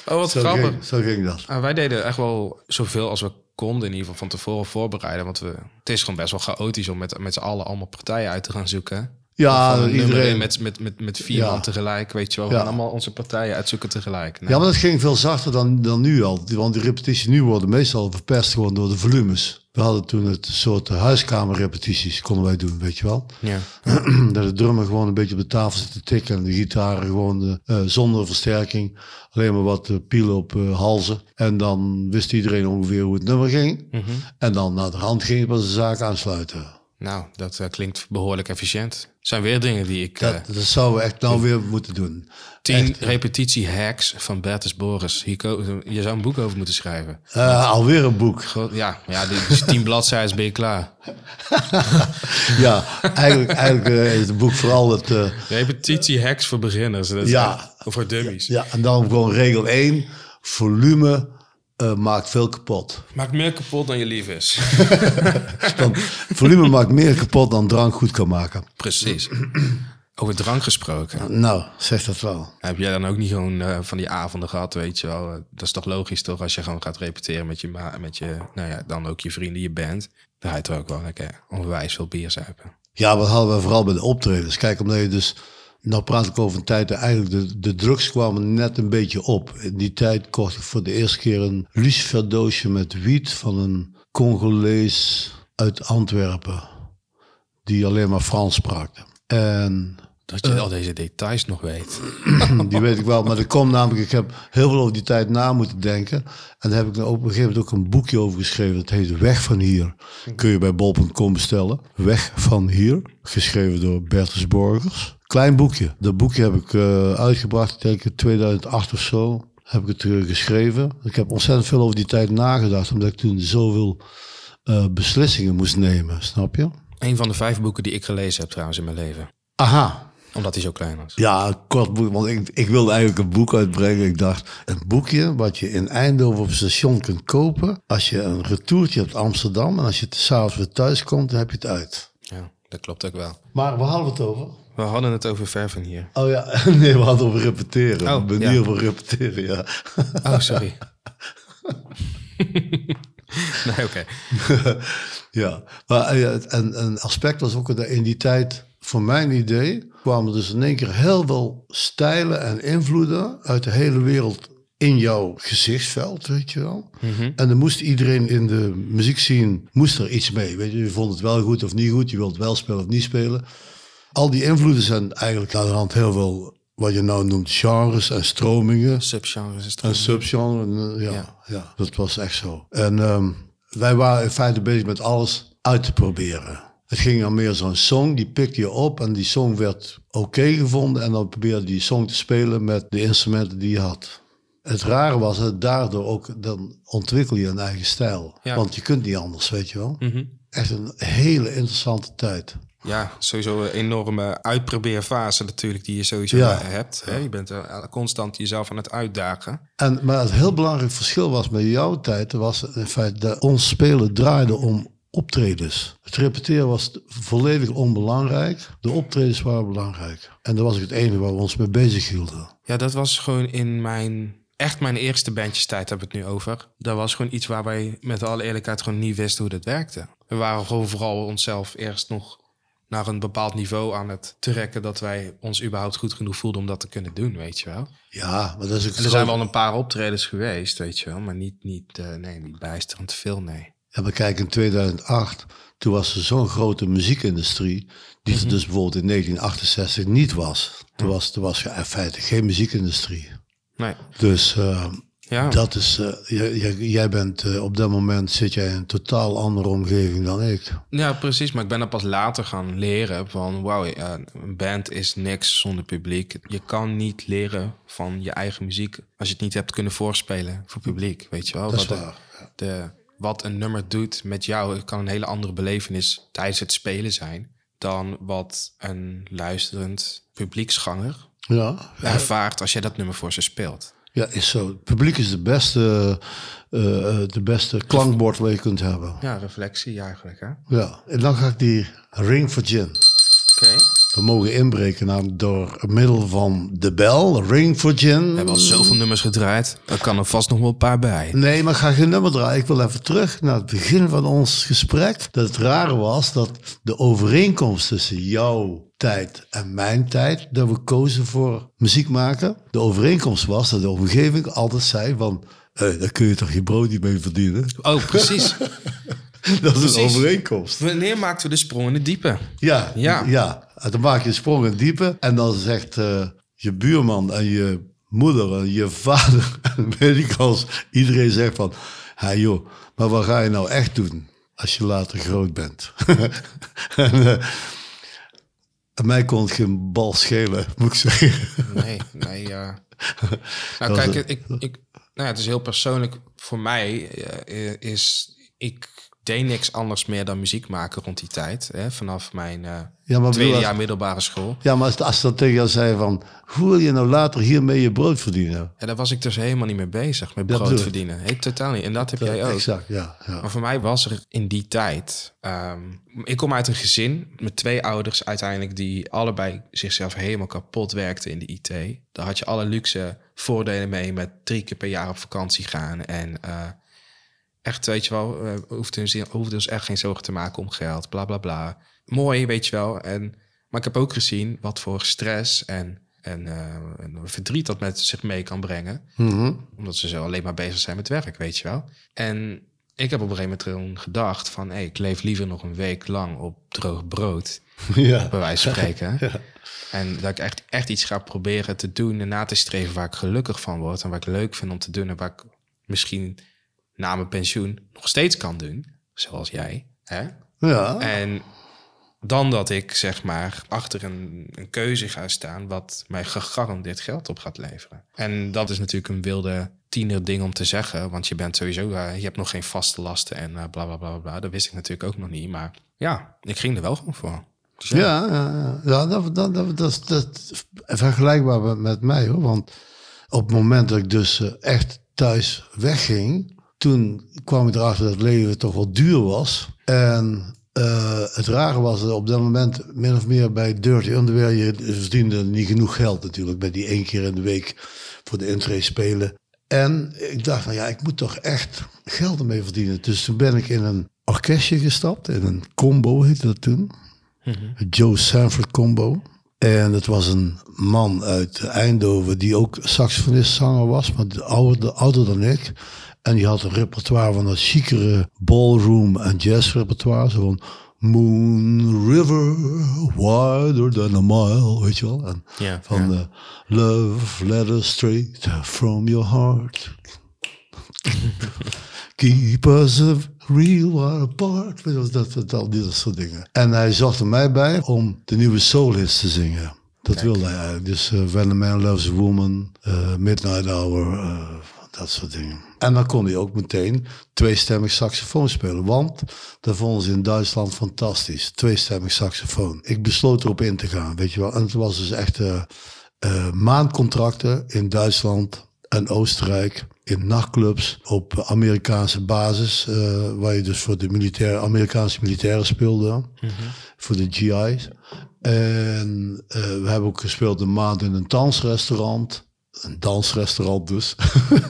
oh, wat zo, grappig. ging, zo ging dat. Ah, wij deden echt wel zoveel als we konden in ieder geval van tevoren voorbereiden. Want we, het is gewoon best wel chaotisch om met, met z'n allen allemaal partijen uit te gaan zoeken. Ja, iedereen. Met, met, met, met vier Ja. man tegelijk, weet je wel. We Ja. gaan allemaal onze partijen uitzoeken tegelijk. Nou, Ja, maar dat ging veel zachter dan, dan nu al. Want die repetities nu worden meestal verpest gewoon door de volumes. We hadden toen het soort huiskamerrepetities, konden wij doen, weet je wel. ja. <clears throat> dat de drummer gewoon een beetje op de tafel zit te tikken en de gitaren gewoon eh, zonder versterking. Alleen maar wat eh, pielen op eh, halzen. En dan wist iedereen ongeveer hoe het nummer ging. Mhm. En dan naar de hand ging pas de zaak aansluiten. Nou, dat klinkt behoorlijk efficiënt. zijn weer dingen die ik... Dat, dat zouden we echt nou weer moeten doen. Tien repetitie-hacks van Bertus Boris. Hier je zou een boek over moeten schrijven. Eh, alweer een boek. Ja, ja die, die tien <laughs> bladzijden ben je klaar. <laughs> Ja, eigenlijk, eigenlijk eh, is het boek vooral het... eh, Repetitie-hacks voor beginners. Dat is Ja. echt- Of voor dummies. Ja, en dan gewoon regel 1. Volume eh, maakt veel kapot. Maakt meer kapot dan je lief is. <laughs> Volume maakt meer kapot dan drank goed kan maken. Precies. <clears throat> Over drank gesproken. Nou, zeg dat wel. Heb jij dan ook niet gewoon eh, van die avonden gehad, weet je wel? Dat is toch logisch toch, als je gewoon gaat repeteren met je, ma- met je nou ja, dan ook je vrienden, je band. Dan ga je toch ook wel lekker onwijs veel bier zuipen. Ja, wat hadden we vooral bij de optredens. Kijk, omdat je dus... Nou praat ik over een tijd dat eigenlijk de, de drugs kwamen net een beetje op. In die tijd kocht ik voor de eerste keer een lucifer doosje met wiet van een Congolees uit Antwerpen. Die alleen maar Frans sprak. En Dat je al deze details nog weet. <clears throat> die weet ik wel. Maar dat komt namelijk, ik heb heel veel over die tijd na moeten denken. En daar heb ik op een gegeven moment ook een boekje over geschreven. Dat heet Weg van Hier. Kun je bij bol.com bestellen. Weg van Hier. Geschreven door Bertus Borgers. Klein boekje. Dat boekje heb ik eh, uitgebracht, denk in 2008 of zo. Heb ik het eh, geschreven. Ik heb ontzettend veel over die tijd nagedacht. Omdat ik toen zoveel eh, beslissingen moest nemen. Snap je? Een van de vijf boeken die ik gelezen heb trouwens in mijn leven. Aha, Omdat hij zo klein was. Ja, een kort boek. Want ik, ik wilde eigenlijk een boek uitbrengen. Ik dacht, een boekje wat je in Eindhoven op het station kunt kopen. Als je een retourtje hebt Amsterdam. En als je s'avonds weer thuis komt, dan heb je het uit. Ja, dat klopt ook wel. Maar waar hadden we het over? We hadden het over ver van hier. Oh ja, <laughs> nee, we hadden het over repeteren. Oh, de manier ja. van repeteren, ja. <laughs> Oh, sorry. <laughs> Nee, oké. ja, maar eh, en een aspect was ook dat in die tijd, voor mijn idee, kwamen dus in één keer heel veel stijlen en invloeden uit de hele wereld in jouw gezichtsveld, weet je wel. En dan moest iedereen in de muziek zien, moest er iets mee. Weet je, je vond het wel goed of niet goed, je wilt wel spelen of niet spelen. Al die invloeden zijn eigenlijk aan de hand heel veel, wat je nou noemt, genres en stromingen. Subgenres is het Een subgenre, en, eh, ja, ja. Ja. dat was echt zo. En ehm, wij waren in feite bezig met alles uit te proberen. Het ging dan meer zo'n song, die pikte je op en die song werd oké gevonden. En dan probeerde je die song te spelen met de instrumenten die je had. Het rare was dat daardoor ook, dan ontwikkel je een eigen stijl. Ja. Want je kunt niet anders, weet je wel. Mhm. Echt een hele interessante tijd. Ja, sowieso een enorme uitprobeerfase natuurlijk die je sowieso Ja. hebt. Hè? Je bent eh, constant jezelf aan het uitdagen. En, maar het heel belangrijk verschil was met jouw tijd, was in feite dat ons spelen draaide om optredens. Het repeteren was volledig onbelangrijk. De optredens waren belangrijk. En dat was het enige waar we ons mee bezig hielden. Ja, dat was gewoon in mijn... Echt mijn eerste bandjestijd hebben we het nu over. Dat was gewoon iets waar wij met alle eerlijkheid gewoon niet wisten hoe dat werkte. We waren gewoon vooral onszelf eerst nog naar een bepaald niveau aan het trekken... dat wij ons überhaupt goed genoeg voelden om dat te kunnen doen, weet je wel. Ja, maar dat is ook En er zijn wel een paar optredens geweest, weet je wel. Maar niet, niet, eh, nee, niet bijsterend veel, nee. Ja, maar kijk, in 2008, toen was er zo'n grote muziekindustrie, die er dus bijvoorbeeld in 1968 niet was. Toen was, toen was er in feite geen muziekindustrie. Nee, Dus eh, ja. dat is, eh, jij, jij- bent eh, op dat moment zit jij in een totaal andere omgeving dan ik. Ja, precies. Maar ik ben dat pas later gaan leren van... wauw, een band is niks zonder publiek. Je kan niet leren van je eigen muziek... als je het niet hebt kunnen voorspelen voor publiek, weet je wel. Dat is wat, de- waar, de, wat een nummer doet met jou... het kan een hele andere belevenis tijdens het spelen zijn... dan wat een luisterend publieksganger Ja, ervaart... als jij dat nummer voor ze speelt. ja is zo. Het publiek is de beste, eh, eh, de beste klankbord wat je kunt hebben. Ja, reflectie eigenlijk, hè? Oké. Ja, en dan ga ik die Ring for Gin. We mogen inbreken namelijk door middel van de bel, Ring for Gin. We hebben al zoveel nummers gedraaid. Er kan er vast nog wel een paar bij. Nee, maar ik ga geen nummer draaien. Ik wil even terug naar het begin van ons gesprek. Dat het rare was dat de overeenkomst tussen jouw tijd en mijn tijd, dat we kozen voor muziek maken. De overeenkomst was dat de omgeving altijd zei van, daar kun je toch je brood niet mee verdienen? Oh, precies. <laughs> Dat is Precies. een overeenkomst. Wanneer maakten we de sprong in het diepe? Ja, Ja. ja. En dan maak je een sprong in het diepe. En dan zegt eh, je buurman en je moeder en je vader, <laughs> en weet ik als iedereen zegt van, hey joh, maar wat ga je nou echt doen als je later groot bent? <laughs> en, eh, en mij kon het geen bal schelen, <laughs> moet ik zeggen. Nee, nee. ja. nou, kijk, het. ik, ik, nou, ja, het is heel persoonlijk voor mij. eh, is ik deed niks anders meer dan muziek maken rond die tijd. Hè, vanaf mijn eh, Ja, maar tweede bedoel, jaar middelbare school. Ja, maar als, als dan tegen jou zei van, hoe wil je nou later hiermee je brood verdienen? Ja, daar was ik dus helemaal niet mee bezig, met Dat brood verdienen. Hey, totaal niet. En dat heb jij ook. Exact, ja. ja. Maar voor mij was er in die tijd. ehm, ik kom uit een gezin met twee ouders uiteindelijk die allebei zichzelf helemaal kapot werkten in de IT. Daar had je alle luxe voordelen mee met drie keer per jaar op vakantie gaan. En eh, echt, weet je wel, we hoefden, ons- hoefden ons echt geen zorgen te maken om geld, bla bla bla. Mooi, weet je wel. En, maar ik heb ook gezien wat voor stress en, en, eh, en verdriet dat met zich mee kan brengen Mhm. omdat ze zo alleen maar bezig zijn met werk, weet je wel. En ik heb op een gegeven moment gedacht van... Hey, ik leef liever nog een week lang op droog brood, <laughs> ja. bij wijze van spreken. <laughs> En dat ik echt, echt iets ga proberen te doen en na te streven... waar ik gelukkig van word en waar ik leuk vind om te doen... en waar ik misschien na mijn pensioen nog steeds kan doen. Zoals jij, hè? Ja. En dan dat ik zeg maar achter een, een keuze ga staan wat mij gegarandeerd geld op gaat leveren. En dat is natuurlijk een wilde tiener ding om te zeggen, want je bent sowieso, eh, je hebt nog geen vaste lasten en eh, bla bla bla bla. Dat wist ik natuurlijk ook nog niet, maar ja, ik ging er wel gewoon voor. Dus ja, Ja, ja, ja. dat, dat, dat, dat, dat vergelijkbaar met, met mij hoor. Want op het moment dat ik dus eh, echt thuis wegging, toen kwam ik erachter dat het leven toch wel duur was. En eh, het rare was dat op dat moment min of meer bij Dirty Underwear, je verdiende niet genoeg geld natuurlijk bij die één keer in de week voor de intree spelen. En ik dacht van ja, ik moet toch echt geld ermee verdienen. Dus toen ben ik in een orkestje gestapt, in een combo heette dat toen. Het Joe Sanford combo. En het was een man uit Eindhoven die ook saxofonist zanger was, maar de ouder, ouder dan ik. En die had een repertoire van dat chicere ballroom en jazz repertoire. Zo van Moon River, wider than a mile, weet je wel. En Ja, van ja. eh, Love letter straight from your heart. <laughs> Keep us a real apart. Dat, dat, dat, dat soort dingen. En hij zocht er mij bij om de nieuwe soul hits te zingen. Dat wilde hij eigenlijk. Dus eh, When a Man Loves a Woman, eh, Midnight Hour, dat soort dingen. En dan kon hij ook meteen tweestemmig saxofoon spelen. Want dat vonden ze in Duitsland fantastisch. Tweestemmig saxofoon. Ik besloot erop in te gaan, weet je wel. En het was dus echt eh, eh, maandcontracten in Duitsland en Oostenrijk. In nachtclubs op Amerikaanse basis. eh, waar je dus voor de militaire, Amerikaanse militairen speelde. Voor de GI's. En we hebben ook gespeeld een maand in een dansrestaurant. Een dansrestaurant dus.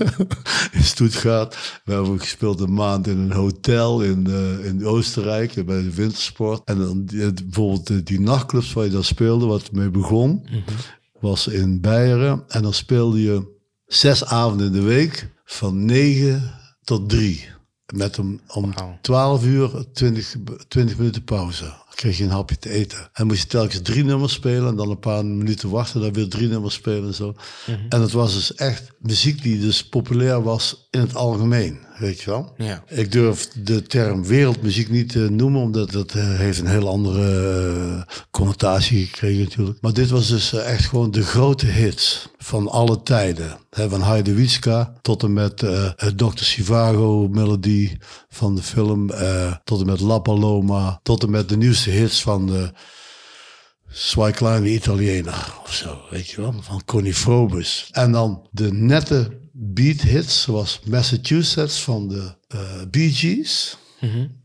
<laughs> in Stuttgart. We hebben gespeeld een maand in een hotel in, eh, in Oostenrijk. Bij de wintersport. En dan bijvoorbeeld die, die nachtclubs waar je dan speelde. Wat mee begon. Was in Beieren. En dan speelde je zes avonden in de week. Van negen tot drie. Met om, om Wauw. 12 uur 20, 20 minuten pauze. Kreeg je een hapje te eten. En moest je telkens drie nummers spelen. En dan een paar minuten wachten. Dan weer drie nummers spelen en zo. En het was dus echt muziek die dus populair was in het algemeen. Weet je wel? Ja. Ik durf de term wereldmuziek niet te noemen, omdat dat eh, heeft een heel andere eh, connotatie gekregen natuurlijk. Maar dit was dus eh, echt gewoon de grote hits van alle tijden. Van Heide tot en met eh het Dr. Sivago melodie van de film, eh, tot en met La Paloma, tot en met de nieuwste hits van de Zwei Kleine Italiener of zo, weet je wel, van Connie Frobus. En dan de nette beat hits, zoals Massachusetts van de eh Bee Gees.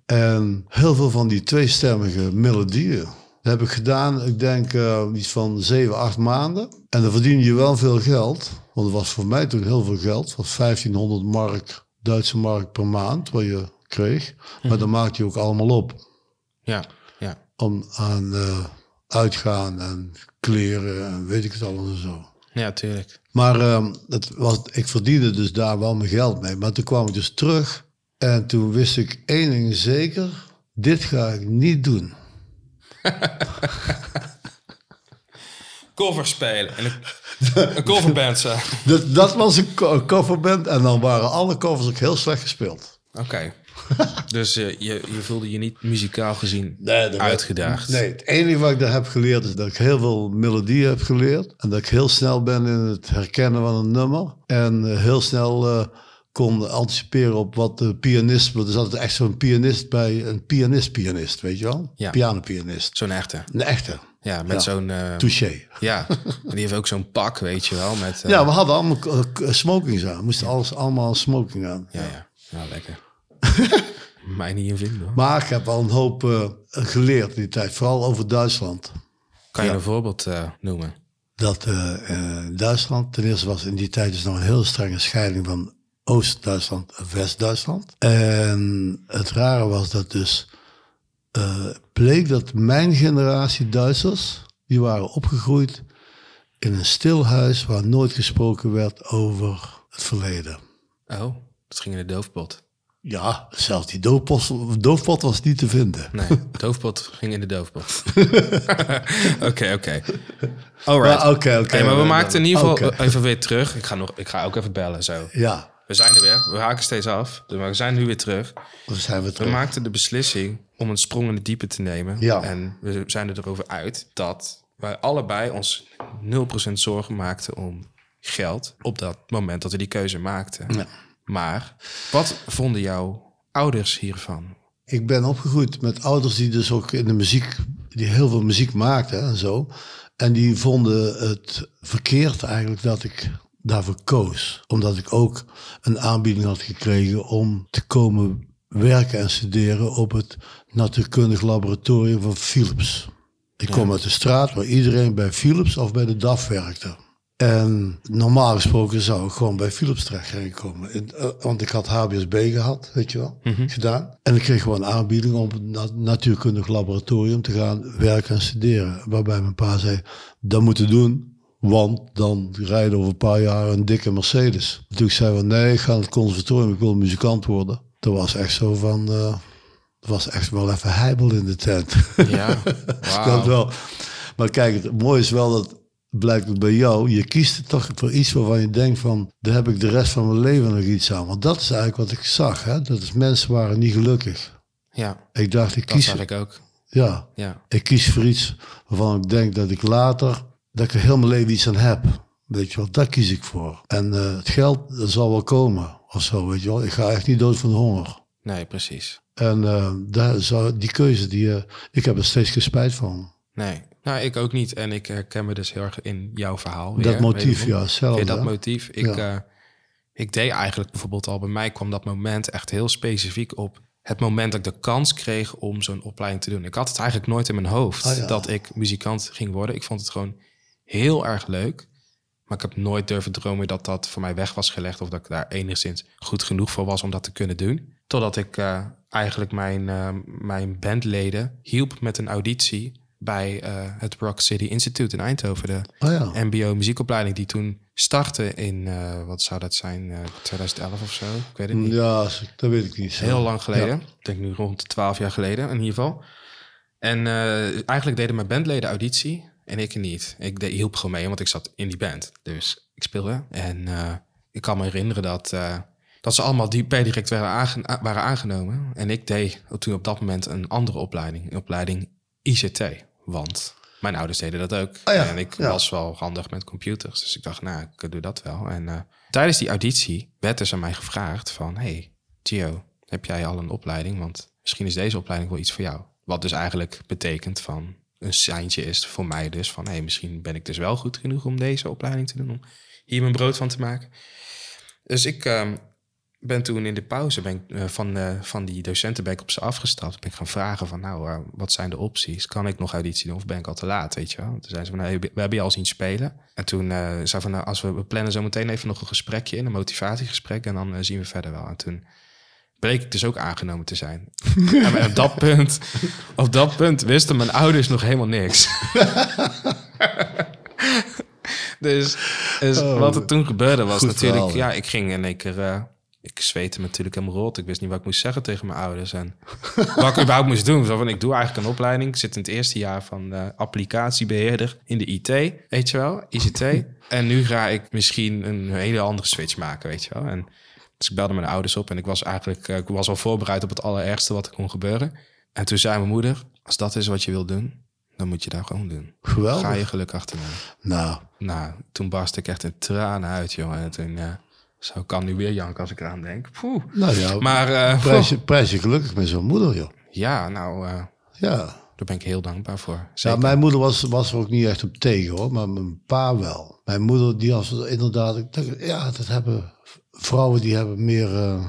En heel veel van die tweestemmige melodieën. Dat heb ik gedaan, ik denk eh, iets van 7, 8 maanden. En dan verdien je wel veel geld. Want het was voor mij toen heel veel geld. Het was 1500 mark, Duitse mark per maand wat je kreeg. Maar dan maakte je ook allemaal op Ja, ja. om aan eh, uitgaan en kleren en weet ik het allemaal zo. Ja, tuurlijk. Maar ehm, het was, ik verdiende dus daar wel mijn geld mee. Maar toen kwam ik dus terug en toen wist ik één ding zeker. Dit ga ik niet doen. <laughs> Cover spelen. En een, <laughs> een coverband zijn. Dat, dat was een co- coverband en dan waren alle covers ook heel slecht gespeeld. Oké. <laughs> dus eh, je, je voelde je niet muzikaal gezien dat- uitgedaagd. Nee, het enige wat ik daar heb geleerd is dat ik heel veel melodieën heb geleerd. En dat ik heel snel ben in het herkennen van een nummer. En eh, heel snel eh, kon anticiperen op wat de pianist... Want er zat echt zo'n pianist bij, een pianist-pianist, weet je wel? Ja. Pianopianist. Zo'n echte. Een echte. Ja, met Ja. zo'n... eh, Touché. ja, en die heeft ook zo'n pak, weet je wel. Met, Ja, we hadden allemaal smokings aan. We moesten alles, allemaal smoking aan. ja, ja. Ja, lekker. <laughs> Mij niet in vinden. hoor. Maar ik heb al een hoop eh, geleerd in die tijd. Vooral over Duitsland. Kan je een voorbeeld eh, noemen? dat eh, Duitsland, ten eerste was in die tijd dus nog een heel strenge scheiding van Oost-Duitsland en West-Duitsland. En het rare was dat dus bleek dat mijn generatie Duitsers, die waren opgegroeid in een stil huis waar nooit gesproken werd over het verleden. Oh, dat ging in de doofpot. Ja, zelfs die doofpot, doofpot was niet te vinden. Nee, <laughs> doofpot ging in de doofpot. <laughs> Oké, oké. Alright. Oké, oké. Maar we maakten in ieder geval even weer terug. Ik ga, nog, ik ga ook even bellen zo. Ja, We zijn er weer. We haken steeds af. Maar we zijn nu weer terug. we zijn we We terug. maakten de beslissing om een sprong in de diepe te nemen. Ja. En we zijn er erover uit dat wij allebei ons 0% zorgen maakten om geld op dat moment dat we die keuze maakten. Ja. Maar wat vonden jouw ouders hiervan? Ik ben opgegroeid met ouders die dus ook in de muziek, die heel veel muziek maakten en zo. En die vonden het verkeerd eigenlijk dat ik daarvoor koos. Omdat ik ook een aanbieding had gekregen om te komen werken en studeren op het natuurkundig laboratorium van Philips. Ik kom uit de straat waar iedereen bij Philips of bij de DAF werkte. En normaal gesproken zou ik gewoon bij Philips terecht gekomen. In- eh, Want ik had HBSB gehad, weet je wel, gedaan. En ik kreeg gewoon een aanbieding om na- natuurkundig laboratorium te gaan werken en studeren. Waarbij mijn pa zei, dat moet je doen, want dan rijden over een paar jaar een dikke Mercedes. Toen zei van nee, ik ga naar het conservatorium, ik wil muzikant worden. Dat was echt zo van, eh, dat was echt wel even heibel in de tent. Ja, <laughs> Dat wel. Maar kijk, het mooie is wel dat blijkt het bij jou. Je kiest toch voor iets waarvan je denkt van, daar heb ik de rest van mijn leven nog iets aan. Want dat is eigenlijk wat ik zag. Hè? Dat is mensen waren niet gelukkig. Ja, Ik dacht, ik dat kies, ik ook. ja, Ja, ik kies voor iets waarvan ik denk dat ik later, dat ik er heel mijn leven iets aan heb. Weet je wel, daar kies ik voor. En eh, het geld, dat zal wel komen. Of zo, weet je wel. Ik ga echt niet dood van de honger. nee, precies. En eh, daar zou, die keuze, die, eh, ik heb er steeds geen spijt van. Nee, nou, ik ook niet. En ik herken me dus heel erg in jouw verhaal. Dat motief, ja, Weer dat hè? motief. Ik, Ja. eh, ik deed eigenlijk bijvoorbeeld al bij mij kwam dat moment echt heel specifiek op het moment dat ik de kans kreeg om zo'n opleiding te doen. Ik had het eigenlijk nooit in mijn hoofd Ah, ja. dat ik muzikant ging worden. Ik vond het gewoon heel erg leuk. Maar ik heb nooit durven dromen dat dat voor mij weg was gelegd. Of dat ik daar enigszins goed genoeg voor was om dat te kunnen doen. Totdat ik eh, eigenlijk mijn, eh, mijn bandleden hielp met een auditie bij eh, het Rock City Institute in Eindhoven. De Oh ja. MBO muziekopleiding die toen startte in, eh, wat zou dat zijn, eh 2011 of zo? Ik weet het niet. Ja, dat weet ik niet. zo. Heel lang geleden. Ik denk nu rond 12 jaar geleden in ieder geval. En eh, eigenlijk deden mijn bandleden auditie en ik niet. Ik deed, hielp gewoon mee, want ik zat in die band. Dus ik speelde. En eh, ik kan me herinneren dat, eh, dat ze allemaal die per direct aange- a- waren aangenomen. En ik deed toen op dat moment een andere opleiding. Een opleiding ICT. Want mijn ouders deden dat ook. Ja, En ik ja. was wel handig met computers. Dus ik dacht, nou, ik doe dat wel. En eh, tijdens die auditie werd dus aan mij gevraagd van... Hey, Gio, heb jij al een opleiding? Want misschien is deze opleiding wel iets voor jou. Wat dus eigenlijk betekent van een seintje is voor mij dus van... Hey, misschien ben ik dus wel goed genoeg om deze opleiding te doen. Om hier mijn brood van te maken. Dus ik ehm, ben toen in de pauze ben ik, eh, van, eh, van die docenten ben ik op ze afgestapt. Ben ik gaan vragen van, nou, eh, wat zijn de opties? Kan ik nog auditie doen of ben ik al te laat, weet je wel? Toen zeiden ze van, nou, we hebben je al zien spelen. En toen zei van, nou, als we, we plannen zo meteen even nog een gesprekje in, een motivatiegesprek. En dan zien we verder wel. En toen bleek ik dus ook aangenomen te zijn. <laughs> en op dat punt, op dat punt wisten mijn ouders nog helemaal niks. <laughs> dus dus wat er toen gebeurde was natuurlijk... verhaal, ja, ik ging in één keer... ik zweette natuurlijk helemaal rot. Ik wist niet wat ik moest zeggen tegen mijn ouders. En <laughs> wat ik überhaupt moest doen. Zo van, ik doe eigenlijk een opleiding. Ik zit in het eerste jaar van eh, applicatiebeheerder in de IT. Weet je wel, ICT. <laughs> en nu ga ik misschien een hele andere switch maken, weet je wel. En dus ik belde mijn ouders op en ik was eigenlijk eh, ik was al voorbereid op het allerergste wat er kon gebeuren. En toen zei mijn moeder, als dat is wat je wilt doen, dan moet je dat gewoon doen. Geweldig. Ga je geluk achterna. Nou, Nou, toen barst ik echt in tranen uit, jongen. En toen, ja, zo kan nu weer janken als ik eraan denk. Poeh. nou ja, Maar eh, prijs, je, prijs je gelukkig met zo'n moeder, joh. ja, nou, eh, Ja. daar ben ik heel dankbaar voor. ja, mijn moeder was, was er ook niet echt op tegen, hoor. Maar mijn pa wel. Mijn moeder, die was inderdaad... Ja, dat hebben... Vrouwen die hebben meer... eh,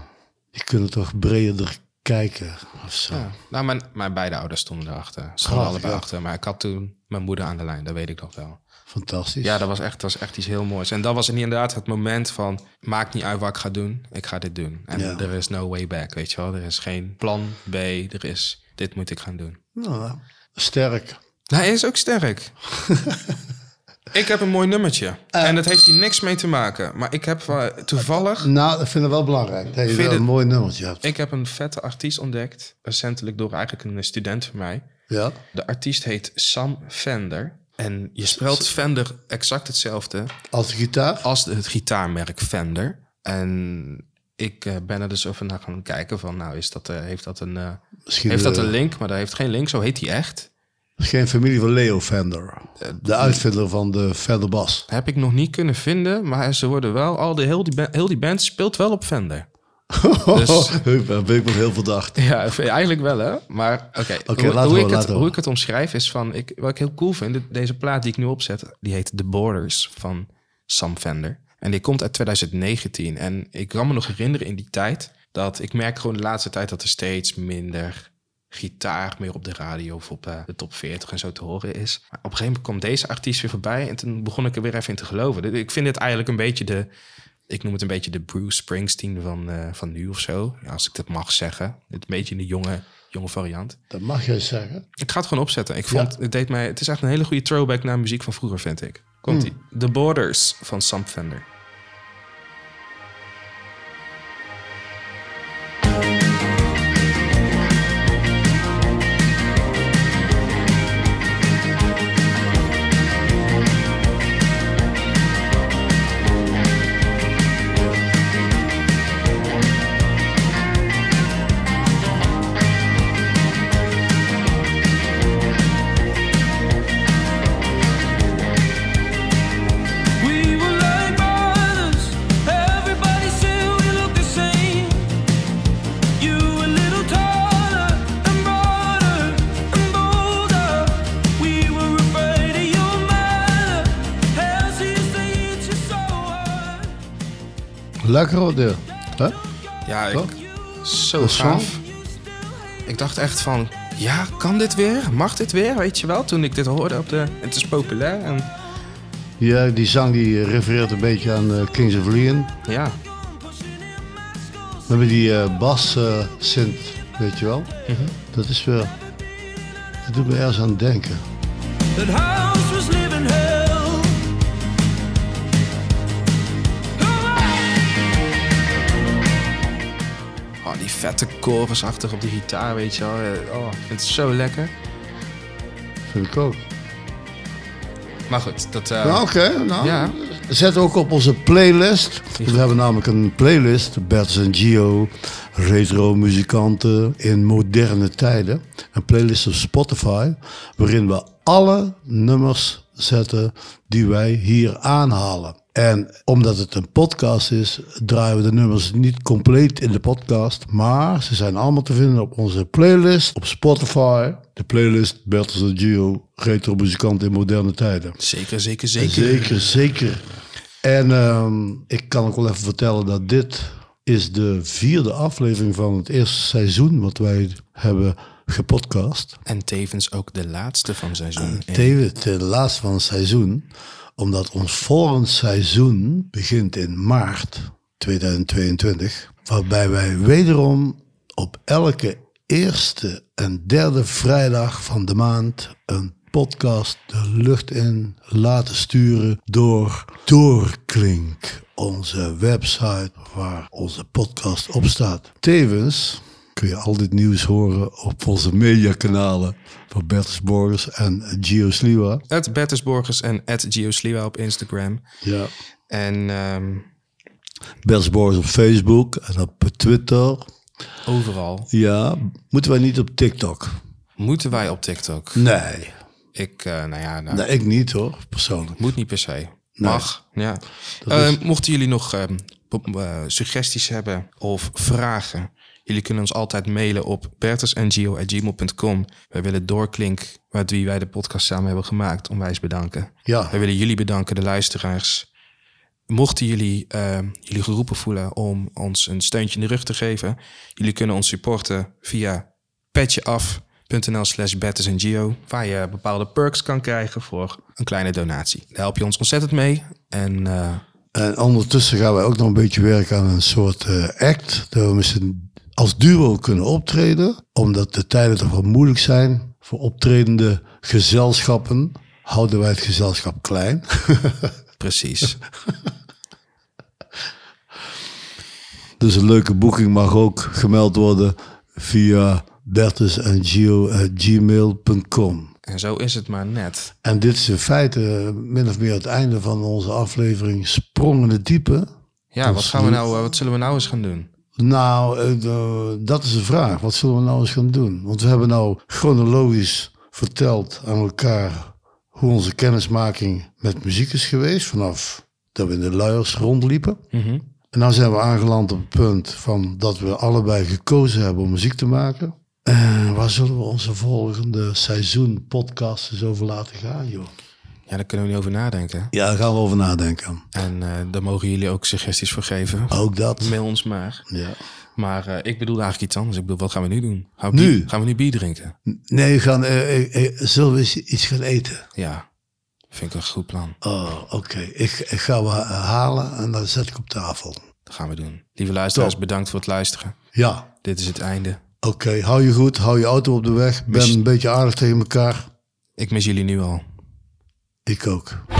die kunnen toch breder kijken, of zo. Ja. Nou, mijn, mijn beide ouders stonden erachter. Stonden allebei ja. achter. Maar ik had toen mijn moeder aan de lijn, dat weet ik nog wel. Fantastisch. Ja, dat was echt, dat was echt iets heel moois. En dat was inderdaad het moment van... maakt niet uit wat ik ga doen, ik ga dit doen. En Ja. er is no way back, weet je wel. Er is geen plan B, er is... dit moet ik gaan doen. Nou, sterk. Nou, hij is ook sterk. <laughs> ik heb een mooi nummertje. Eh. en dat heeft hier niks mee te maken. Maar ik heb eh, toevallig... Nou, dat vind ik wel belangrijk. Dat je wel een mooi nummertje hebt. Ik heb een vette artiest ontdekt. Recentelijk door eigenlijk een student van mij. Ja. De artiest heet Sam Fender. En je spelt Fender exact hetzelfde Als de gitaar? als het gitaarmerk Fender. En ik eh, ben er dus over naar gaan kijken van, nou, is dat, eh, heeft dat een... eh, heeft dat een link? Maar dat heeft geen link, zo heet hij echt. Geen familie van Leo Fender. De uitvinder van de Fender Bas. Heb ik nog niet kunnen vinden, maar ze worden wel... Al de, heel, die heel die band speelt wel op Fender. <laughs> Dus- ben ik wel heel verdacht. Ja, eigenlijk wel hè. Maar oké, hoe, hoe ik het, hoe ik het omschrijf is van... Ik, wat ik heel cool vind, deze plaat die ik nu opzet... die heet The Borders van Sam Fender. En die komt uit 2019. En ik kan me nog herinneren in die tijd... dat ik merk gewoon de laatste tijd dat er steeds minder gitaar meer op de radio of op eh, de top 40 en zo te horen is. Maar op een gegeven moment kwam deze artiest weer voorbij en toen begon ik er weer even in te geloven. Ik vind dit eigenlijk een beetje de, ik noem het een beetje de Bruce Springsteen van, eh, van nu of zo. Ja, als ik dat mag zeggen. Een beetje in de jonge, jonge variant. Dat mag jij zeggen. Ik ga het gewoon opzetten. Ik vond, het, deed mij, het is echt een hele goede throwback naar muziek van vroeger, vind ik. Komt ie. The Borders van Sam Fender. Lekker hoor, dit. Hè? Ja, ik, Toch? zo Dat is gaaf. Ik dacht echt van, ja, kan dit weer? Mag dit weer? Weet je wel, toen ik dit hoorde op de... Het is populair en Ja, die zang die refereert een beetje aan eh, Kings of Leon. ja, We hebben die eh, bas eh synth, weet je wel. Mhm. Dat is wel... Dat doet me ergens aan denken. Oh, die vette chorus achter op de gitaar, weet je wel. Eh, Oh, ik vind het zo lekker. Vind ik ook. Maar goed, dat... Nou, oké. nou, Ja. Zet ook op onze playlist. We hebben namelijk een playlist. Bert's en Gio, retro muzikanten in moderne tijden. Een playlist op Spotify. Waarin we alle nummers zetten die wij hier aanhalen. En omdat het een podcast is, draaien we de nummers niet compleet in de podcast. Maar ze zijn allemaal te vinden op onze playlist op Spotify. De playlist Bertels Gio, retro muzikanten in moderne tijden. Zeker, zeker, zeker. Zeker, zeker. En ehm, ik kan ook wel even vertellen dat dit is de vierde aflevering van het eerste seizoen wat wij hebben gepodcast. En tevens ook de laatste van seizoen. Tevens de laatste van het seizoen, omdat ons volgend seizoen begint in maart 2022. Waarbij wij wederom op elke eerste en derde vrijdag van de maand een podcast de lucht in laten sturen door Doorklink, onze website waar onze podcast op staat. Tevens kun je al dit nieuws horen op onze mediakanalen van Bertus Borgers en Gio Sliwa. Het Bertus Borgers en at Gio Sliwa op Instagram. Ja. En Bertus Borgers op Facebook en op Twitter. overal Ja, moeten wij niet op TikTok? moeten wij op TikTok. Nee. Ik, eh, nou ja, nou, Nee, ik niet hoor, persoonlijk. moet niet per se. Mag, ja. Eh, is- Mochten jullie nog ehm, eh, suggesties hebben of vragen... Jullie kunnen ons altijd mailen op bertusngio.gmail.com. Wij willen Doorklink, met wie wij de podcast samen hebben gemaakt, onwijs bedanken. Ja, Wij willen jullie bedanken, de luisteraars. Mochten jullie eh, jullie geroepen voelen om ons een steuntje in de rug te geven, jullie kunnen ons supporten via petjeaf.nl slash waar je bepaalde perks kan krijgen voor een kleine donatie. Daar help je ons ontzettend mee. En eh, en ondertussen gaan wij ook nog een beetje werken aan een soort eh, act. Dat we met z'n- als duo kunnen optreden. Omdat de tijden toch wel moeilijk zijn voor optredende gezelschappen. Houden wij het gezelschap klein. <laughs> precies. Dus een leuke boeking mag ook gemeld worden via bertusengio.gmail.com. en zo is het maar net. En dit is in feite min of meer het einde van onze aflevering Sprong in het Diepe. Ja, wat, gaan we nou, eh, wat zullen we nou eens gaan doen? Nou, eh, de- dat is de vraag. Wat zullen we nou eens gaan doen? Want we hebben nou chronologisch verteld aan elkaar hoe onze kennismaking met muziek is geweest. Vanaf dat we in de luiers rondliepen. Mhm. En nou zijn we aangeland op het punt van dat we allebei gekozen hebben om muziek te maken. En waar zullen we onze volgende seizoen podcast eens over laten gaan, joh? Ja, daar kunnen we niet over nadenken. Ja, daar gaan we over nadenken. En eh, daar mogen jullie ook suggesties voor geven. Ook dat. Mail ons maar. Ja. Maar eh, ik bedoel eigenlijk iets anders. Ik bedoel, wat gaan we nu doen? Gaan we Nu? Bier, gaan we nu bier drinken? Nee, we gaan, eh, zullen we iets gaan eten? Ja, vind ik een goed plan. Oh, oké. Ik, ik ga wat halen en dan zet ik op tafel. Dat gaan we doen. Lieve luisteraars, Top. bedankt voor het luisteren. Ja, Dit is het einde. oké. Hou je goed, hou je auto op de weg. Ben Mis- een beetje aardig tegen elkaar. Ik mis jullie nu al. Ik ook.